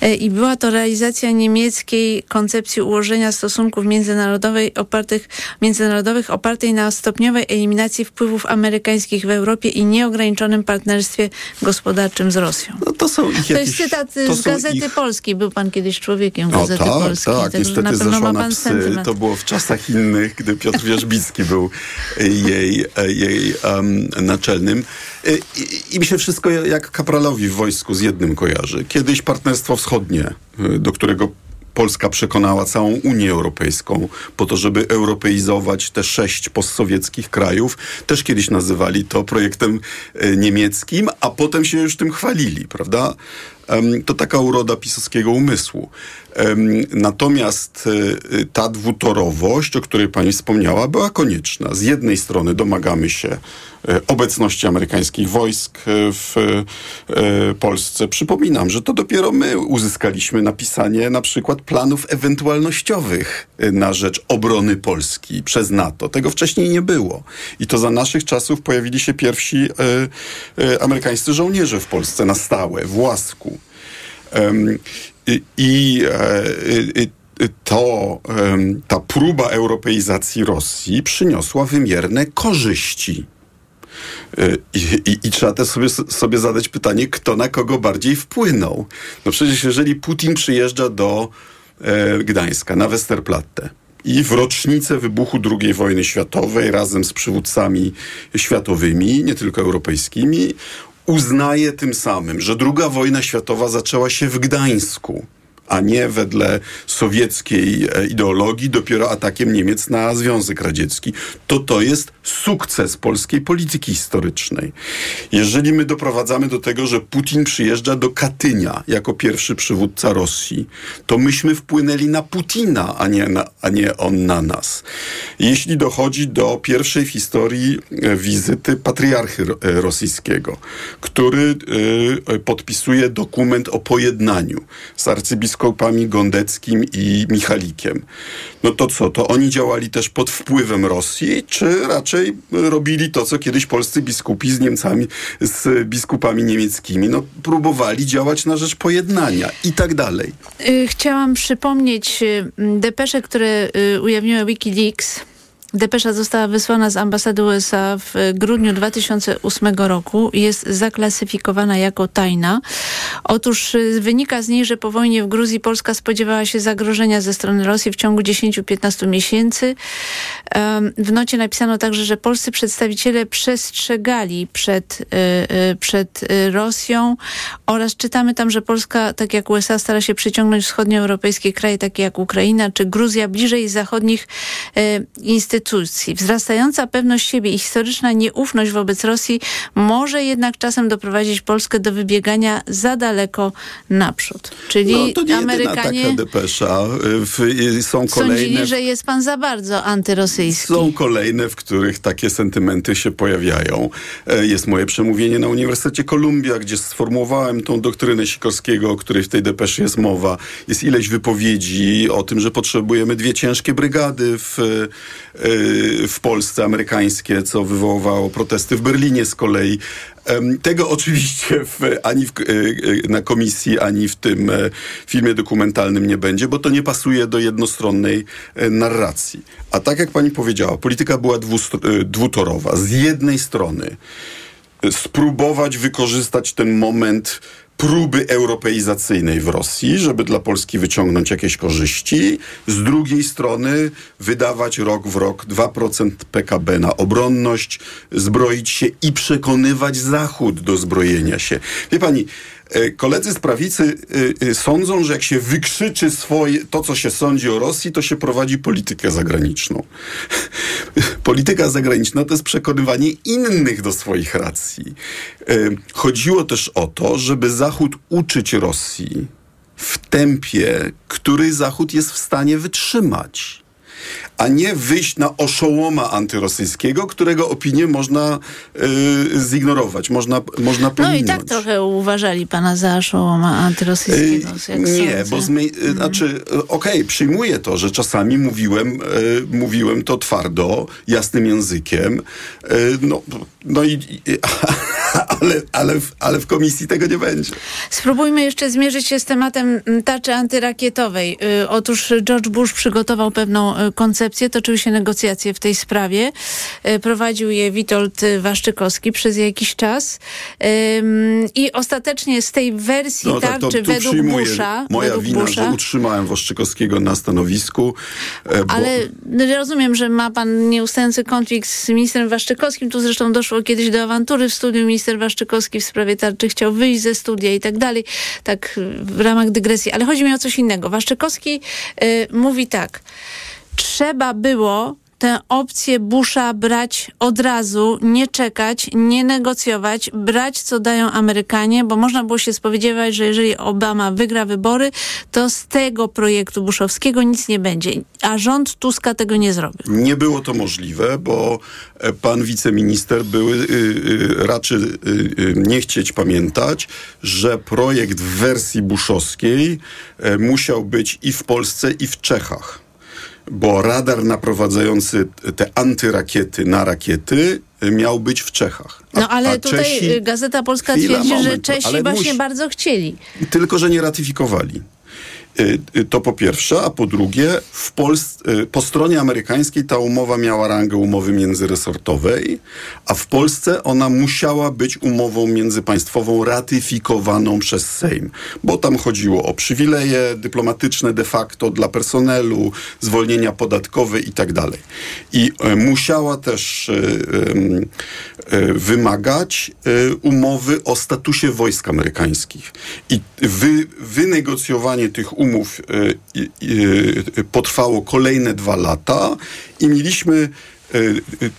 e, i była to realizacja niemieckiej koncepcji ułożenia stosunków międzynarodowych opartych, międzynarodowych opartej na stopniowej eliminacji wpływów amerykańskich w Europie i nieograniczonym partnerstwie gospodarczym z Rosją. No to są ich To jest cytat z Gazety ich... Polskiej. Był pan kiedyś człowiekiem Gazety o, tak, Polskiej. Tak, niestety zeszła na psy. Sentyment. To było w czasach innych, gdy Piotr Wierzbicki był jej, jej um, naczelnym. I, I mi się wszystko jak kapralowi w wojsku z jednym kojarzy. Kiedyś Partnerstwo Wschodnie, do którego Polska przekonała całą Unię Europejską po to, żeby europeizować te sześć postsowieckich krajów. Też kiedyś nazywali to projektem e, niemieckim, a potem się już tym chwalili, prawda? To taka uroda pisowskiego umysłu. Natomiast e, ta dwutorowość, o której pani wspomniała, była konieczna. Z jednej strony domagamy się e, obecności amerykańskich wojsk e, w Polsce. Przypominam, że to dopiero my uzyskaliśmy napisanie na przykład planów ewentualnościowych na rzecz obrony Polski przez NATO. Tego wcześniej nie było. I to za naszych czasów pojawili się pierwsi amerykańscy żołnierze w Polsce na stałe, w łasku. I, i to ta próba europeizacji Rosji przyniosła wymierne korzyści. Y, I, i, I trzeba też sobie, sobie zadać pytanie, kto na kogo bardziej wpłynął. No przecież jeżeli Putin przyjeżdża do e, Gdańska na Westerplatte i w rocznicę wybuchu II wojny światowej razem z przywódcami światowymi, nie tylko europejskimi, uznaje tym samym, że II wojna światowa zaczęła się w Gdańsku a nie wedle sowieckiej e, ideologii, dopiero atakiem Niemiec na Związek Radziecki, to to jest sukces polskiej polityki historycznej. Jeżeli my doprowadzamy do tego, że Putin przyjeżdża do Katynia jako pierwszy przywódca Rosji, to myśmy wpłynęli na Putina, a nie, na, a nie on na nas. Jeśli dochodzi do pierwszej w historii e, wizyty patriarchy e, rosyjskiego, który podpisuje dokument o pojednaniu z arcybiskupami Gondeckim i Michalikiem. No to co, to oni działali też pod wpływem Rosji, czy raczej robili to, co kiedyś polscy biskupi z Niemcami, z biskupami niemieckimi, no próbowali działać na rzecz pojednania i tak dalej. Y, Chciałam przypomnieć y, depesze, które y, ujawniły Wikileaks. Depesza została wysłana z ambasady USA w grudniu 2008 roku i jest zaklasyfikowana jako tajna. Otóż y, wynika z niej, że po wojnie w Gruzji Polska spodziewała się zagrożenia ze strony Rosji w ciągu 10-15 miesięcy. W nocie napisano także, że polscy przedstawiciele przestrzegali przed, y, y, przed Rosją oraz czytamy tam, że Polska, tak jak USA, stara się przyciągnąć wschodnioeuropejskie kraje, takie jak Ukraina czy Gruzja, bliżej zachodnich y, Wzrastająca pewność siebie i historyczna nieufność wobec Rosji może jednak czasem doprowadzić Polskę do wybiegania za daleko naprzód. Czyli No to nie Amerykanie taka depesza. Są kolejne... sądzili, że jest pan za bardzo antyrosyjski. Są kolejne, w których takie sentymenty się pojawiają. E, Jest moje przemówienie na Uniwersytecie Columbia, gdzie sformułowałem tą doktrynę Sikorskiego, o której w tej depeszy jest mowa. Jest ileś wypowiedzi o tym, że potrzebujemy dwie ciężkie brygady w, e, w Polsce, amerykańskie, co wywołało protesty w Berlinie z kolei. Tego oczywiście w, ani w, e, e, na komisji, ani w tym e, filmie dokumentalnym nie będzie, bo to nie pasuje do jednostronnej e, narracji. A tak jak pani powiedziała, polityka była e, dwutorowa. Z jednej strony spróbować wykorzystać ten moment próby europeizacyjnej w Rosji, żeby dla Polski wyciągnąć jakieś korzyści. Z drugiej strony wydawać rok w rok 2% PKB na obronność, zbroić się i przekonywać Zachód do zbrojenia się. Wie pani, koledzy z prawicy e, e, sądzą, że jak się wykrzyczy swoje, to, co się sądzi o Rosji, to się prowadzi politykę zagraniczną. Polityka zagraniczna to jest przekonywanie innych do swoich racji. E, Chodziło też o to, żeby Zachód uczyć Rosji w tempie, który Zachód jest w stanie wytrzymać. A nie wyjść na oszołoma antyrosyjskiego, którego opinię można y, zignorować, można, można No i pominąć. tak trochę uważali pana za szołoma antyrosyjskiego. jak Nie, sądzę. bo zmy, y, znaczy, y, okej, przyjmuję to, że czasami mówiłem, y, mówiłem to twardo, jasnym językiem, y, no, no i, i ale, ale, w, ale w komisji tego nie będzie. Spróbujmy jeszcze zmierzyć się z tematem tarczy antyrakietowej. Y, Otóż George Bush przygotował pewną y, koncepcję, toczyły się negocjacje w tej sprawie. Y, Prowadził je Witold Waszczykowski przez jakiś czas. I ostatecznie z tej wersji No tak, to tarczy według. Busha, Moja według wina, Busha, że utrzymałem Waszczykowskiego na stanowisku. e, Bo, Ale rozumiem, że ma pan nieustający konflikt z ministrem Waszczykowskim. Tu zresztą doszło kiedyś do awantury w studiu. Minister Waszczykowski w sprawie tarczy chciał wyjść ze studia i tak dalej. Tak w ramach dygresji. Ale chodzi mi o coś innego. Waszczykowski y, mówi tak. Trzeba było tę opcję Busha brać od razu, nie czekać, nie negocjować, brać co dają Amerykanie, bo można było się spodziewać, że jeżeli Obama wygra wybory, to z tego projektu bushowskiego nic nie będzie. A rząd Tuska tego nie zrobił. Nie było to możliwe, bo e, pan wiceminister był, y, y, raczy y, y, nie chcieć pamiętać, że projekt w wersji buszowskiej e, musiał być i w Polsce, i w Czechach. Bo radar naprowadzający te antyrakiety na rakiety y, miał być w Czechach. A- No ale tutaj Czesi- Gazeta Polska Chwila, twierdzi, że Czesi właśnie musi- bardzo chcieli. tylko, że nie ratyfikowali. Y, y, To po pierwsze, a po drugie, w y, po stronie amerykańskiej ta umowa miała rangę umowy międzyresortowej, a w Polsce ona musiała być umową międzypaństwową ratyfikowaną przez Sejm, bo tam chodziło o przywileje dyplomatyczne de facto dla personelu, zwolnienia podatkowe i tak dalej. I musiała też wymagać e, umowy o statusie wojsk amerykańskich. I wy, wynegocjowanie tych umów e, e, potrwało kolejne dwa lata i mieliśmy e, e,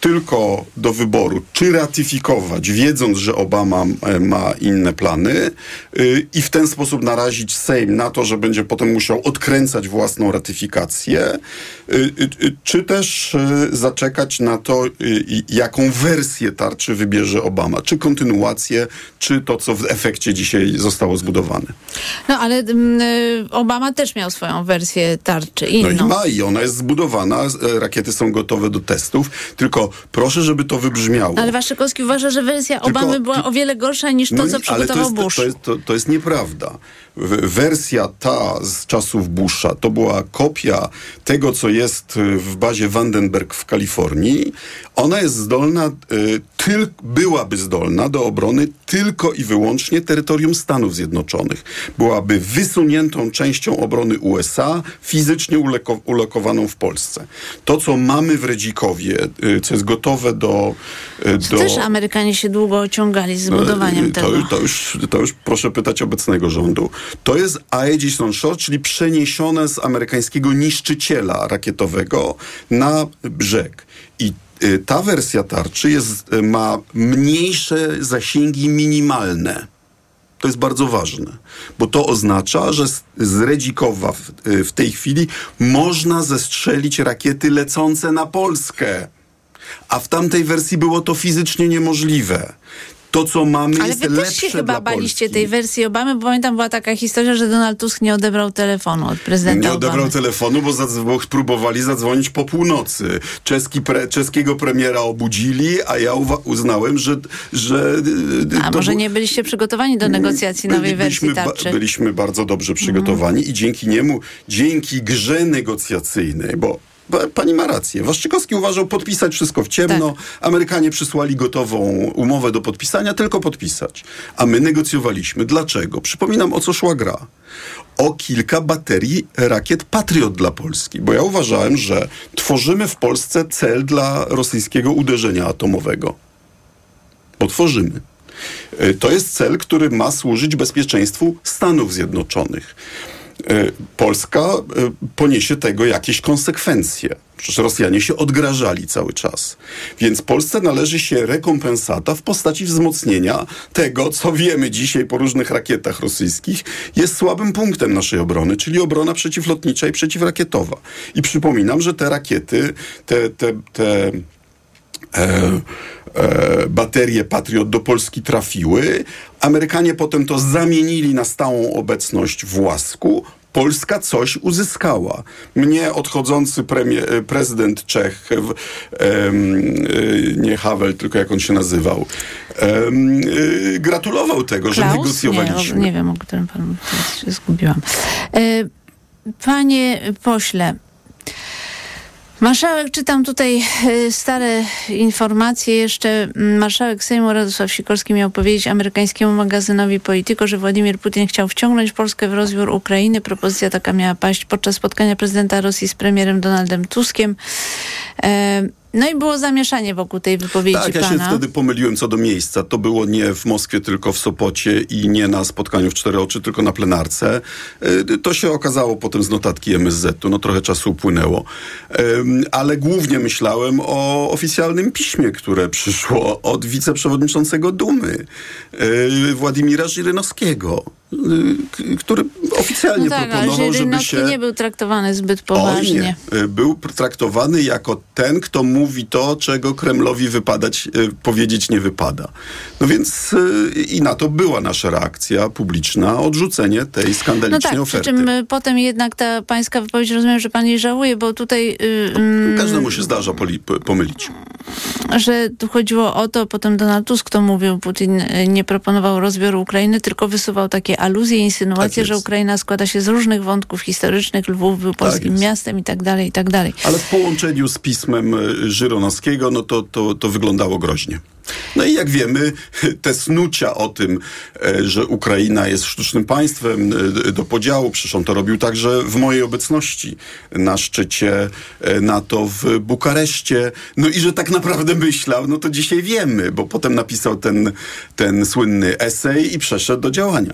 tylko do wyboru, czy ratyfikować, wiedząc, że Obama e, ma inne plany e, i w ten sposób narazić Sejm na to, że będzie potem musiał odkręcać własną ratyfikację, e, e, e, czy też e, zaczekać na to, e, jaką wersję tarczy wybierze Obama, czy kontynuację, czy to, co w efekcie dzisiaj zostało zbudowane. No ale mm, Obama też miał swoją wersję tarczy, No inną. i ma i ona jest zbudowana, e, rakiety są gotowe do testów, tylko proszę, żeby to wybrzmiało. Ale Waszykowski uważa, że wersja Tylko- Obamy była o wiele gorsza niż to, No co nie, ale to przygotował jest, Bush. To jest, to, to jest nieprawda. Wersja ta z czasów Busha to była kopia tego, co jest y, w bazie Vandenberg w Kalifornii. Ona jest zdolna, y, tyl, byłaby zdolna do obrony tylko i wyłącznie terytorium Stanów Zjednoczonych. Byłaby wysuniętą częścią obrony USA, fizycznie uleko, ulokowaną w Polsce. To, co mamy w Redzikowie, y, co jest gotowe do... do też Amerykanie się długo ociągali z budowaniem E, to, tego. To już, to już proszę pytać obecnego rządu. To jest Aegis On-Shore, czyli przeniesione z amerykańskiego niszczyciela rakietowego na brzeg. I y, ta wersja tarczy jest, y, ma mniejsze zasięgi minimalne. To jest bardzo ważne, bo to oznacza, że z, Redzikowa w, y, w tej chwili można zestrzelić rakiety lecące na Polskę. A w tamtej wersji było to fizycznie niemożliwe. To, co mamy, Ale jest wy lepsze też się chyba dla baliście Polski. tej wersji Obamy, bo pamiętam była taka historia, że Donald Tusk nie odebrał telefonu od prezydenta Nie odebrał Obamy. telefonu, bo, bo próbowali zadzwonić po północy. Czeski pre, czeskiego premiera obudzili, a ja uznałem, że... że y, A to może bu- nie byliście przygotowani do negocjacji nowej wersji byliśmy, ba- tarczy? byliśmy bardzo dobrze przygotowani i dzięki niemu, dzięki grze negocjacyjnej, bo Pani ma rację. Waszczykowski uważał podpisać wszystko w ciemno. Tak. Amerykanie przysłali gotową umowę do podpisania, tylko podpisać. A my negocjowaliśmy. Dlaczego? Przypominam, o co szła gra. O kilka baterii rakiet Patriot dla Polski. Bo ja uważałem, że tworzymy w Polsce cel dla rosyjskiego uderzenia atomowego. Bo tworzymy. E, To jest cel, który ma służyć bezpieczeństwu Stanów Zjednoczonych. E, Polska e, poniesie tego jakieś konsekwencje. Przecież Rosjanie się odgrażali cały czas. Więc Polsce należy się rekompensata w postaci wzmocnienia tego, co wiemy dzisiaj po różnych rakietach rosyjskich, jest słabym punktem naszej obrony, czyli obrona przeciwlotnicza i przeciwrakietowa. I przypominam, że te rakiety, te, te, te baterie Patriot do Polski trafiły. Amerykanie potem to zamienili na stałą obecność w łasku. Polska coś uzyskała. Mnie odchodzący premier, e, prezydent Czech, e, nie Havel, tylko jak on się nazywał, e, gratulował tego, że Klaus? negocjowaliśmy. Nie, nie wiem, o którym pan teraz się zgubiłam. E, Panie pośle, Marszałek, czytam tutaj e, stare informacje. Jeszcze mm, marszałek Sejmu Radosław Sikorski miał powiedzieć amerykańskiemu magazynowi Politico, że Władimir Putin chciał wciągnąć Polskę w rozbiór Ukrainy. Propozycja taka miała paść podczas spotkania prezydenta Rosji z premierem Donaldem Tuskiem. E, No i było zamieszanie wokół tej wypowiedzi Tak, ja się pana. wtedy pomyliłem co do miejsca. To było nie w Moskwie, tylko w Sopocie i nie na spotkaniu w Cztery Oczy, tylko na plenarce. Y, To się okazało potem z notatki MSZ-u. No trochę czasu upłynęło. Ale głównie myślałem o oficjalnym piśmie, które przyszło od wiceprzewodniczącego Dumy, y, Władimira Żyrynowskiego, który oficjalnie No tak, proponował, żeby Żyrynowski się... nie był traktowany zbyt poważnie. nie. Y, Był traktowany jako ten, kto mówi to, czego Kremlowi wypadać, y, powiedzieć nie wypada. No więc y, i na to była nasza reakcja publiczna, odrzucenie tej No skandalicznej tak, przy oferty. czym y, potem jednak ta pańska wypowiedź, rozumiem, że pan jej żałuje, bo tutaj, y, mm, Każdemu się zdarza pomylić. że tu chodziło o to, potem Donald Tusk to mówił, Putin y, nie proponował rozbioru Ukrainy, tylko wysuwał takie aluzje, insynuacje, Tak że. Ukraina składa się z różnych wątków historycznych, Lwów był polskim jest. miastem i tak dalej, i tak dalej. Ale w połączeniu z pismem e, Żyronowskiego, no to, to, to wyglądało groźnie. No i jak wiemy, te snucia o tym, e, że Ukraina jest sztucznym państwem e, do podziału, przecież on to robił także w mojej obecności na szczycie NATO w Bukareszcie. No i że tak naprawdę myślał, no to dzisiaj wiemy, bo potem napisał ten, ten słynny esej i przeszedł do działania.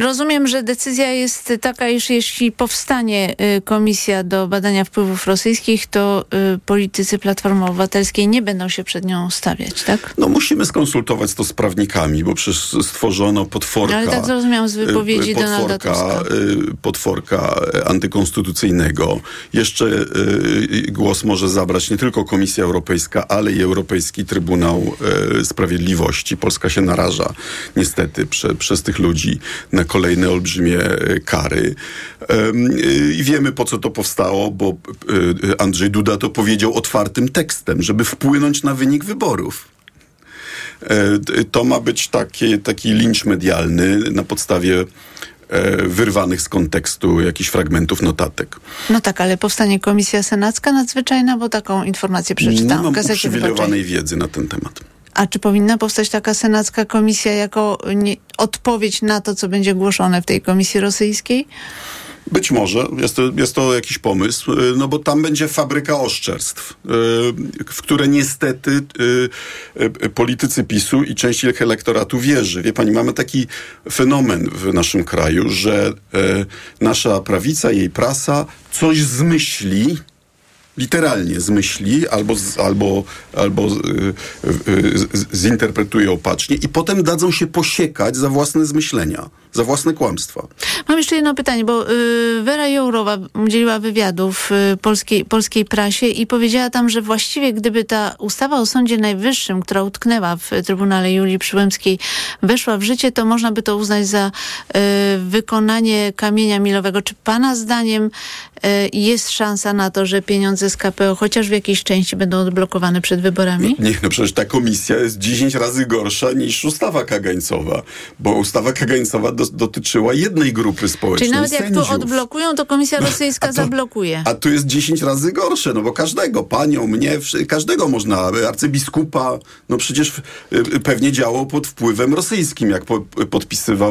Rozumiem, że decyzja jest taka, iż jeśli powstanie y, komisja do badania wpływów rosyjskich, to y, politycy Platformy Obywatelskiej nie będą się przed nią stawiać, tak? No musimy skonsultować to z prawnikami, bo przecież stworzono potworka. Ale tak zrozumiałem z wypowiedzi y, Donalda potworka, Tuska. y, potworka antykonstytucyjnego. Jeszcze głos może zabrać nie tylko Komisja Europejska, ale i Europejski Trybunał Sprawiedliwości. Polska się naraża niestety prze, przez tych ludzi na kolejne olbrzymie y, kary. Y, I wiemy po co to powstało, bo y, Andrzej Duda to powiedział otwartym tekstem, żeby wpłynąć na wynik wyborów. E, To ma być taki, taki lincz medialny na podstawie e, wyrwanych z kontekstu jakichś fragmentów notatek. No tak, ale powstanie komisja senacka nadzwyczajna, bo taką informację Nie przeczytałam mam w Gazecie Wyborczej. uprzywilejowanej wiedzy na ten temat. A czy powinna powstać taka senacka komisja jako nie, odpowiedź na to, co będzie głoszone w tej komisji rosyjskiej? Być może, jest to, jest to jakiś pomysł, y, no bo tam będzie fabryka oszczerstw, y, w które niestety y, politycy PiSu i część ich elektoratu wierzy. Wie pani, mamy taki fenomen w naszym kraju, że nasza prawica, jej prasa coś zmyśli, literalnie zmyśli albo, albo, albo y, y, z, zinterpretuje opacznie i potem dadzą się posiekać za własne zmyślenia, za własne kłamstwa. Mam jeszcze jedno pytanie, bo y, Wera Jourowa udzieliła wywiadu w y, polskiej, polskiej prasie i powiedziała tam, że właściwie gdyby ta ustawa o Sądzie Najwyższym, która utknęła w Trybunale Julii Przyłębskiej, weszła w życie, to można by to uznać za y, wykonanie kamienia milowego. Czy pana zdaniem y, jest szansa na to, że pieniądze z KPO chociaż w jakiejś części będą odblokowane przed wyborami? Niech no przecież ta komisja jest 10 razy gorsza niż ustawa kagańcowa, bo ustawa kagańcowa do, dotyczyła jednej grupy społecznej. Czyli nawet jak sędziów. to odblokują, to komisja rosyjska to- zablokuje. A tu jest 10 razy gorsze, no bo każdego, panią, mnie, każdego można, arcybiskupa, no przecież y, y, pewnie działał pod wpływem rosyjskim, jak po, podpisywał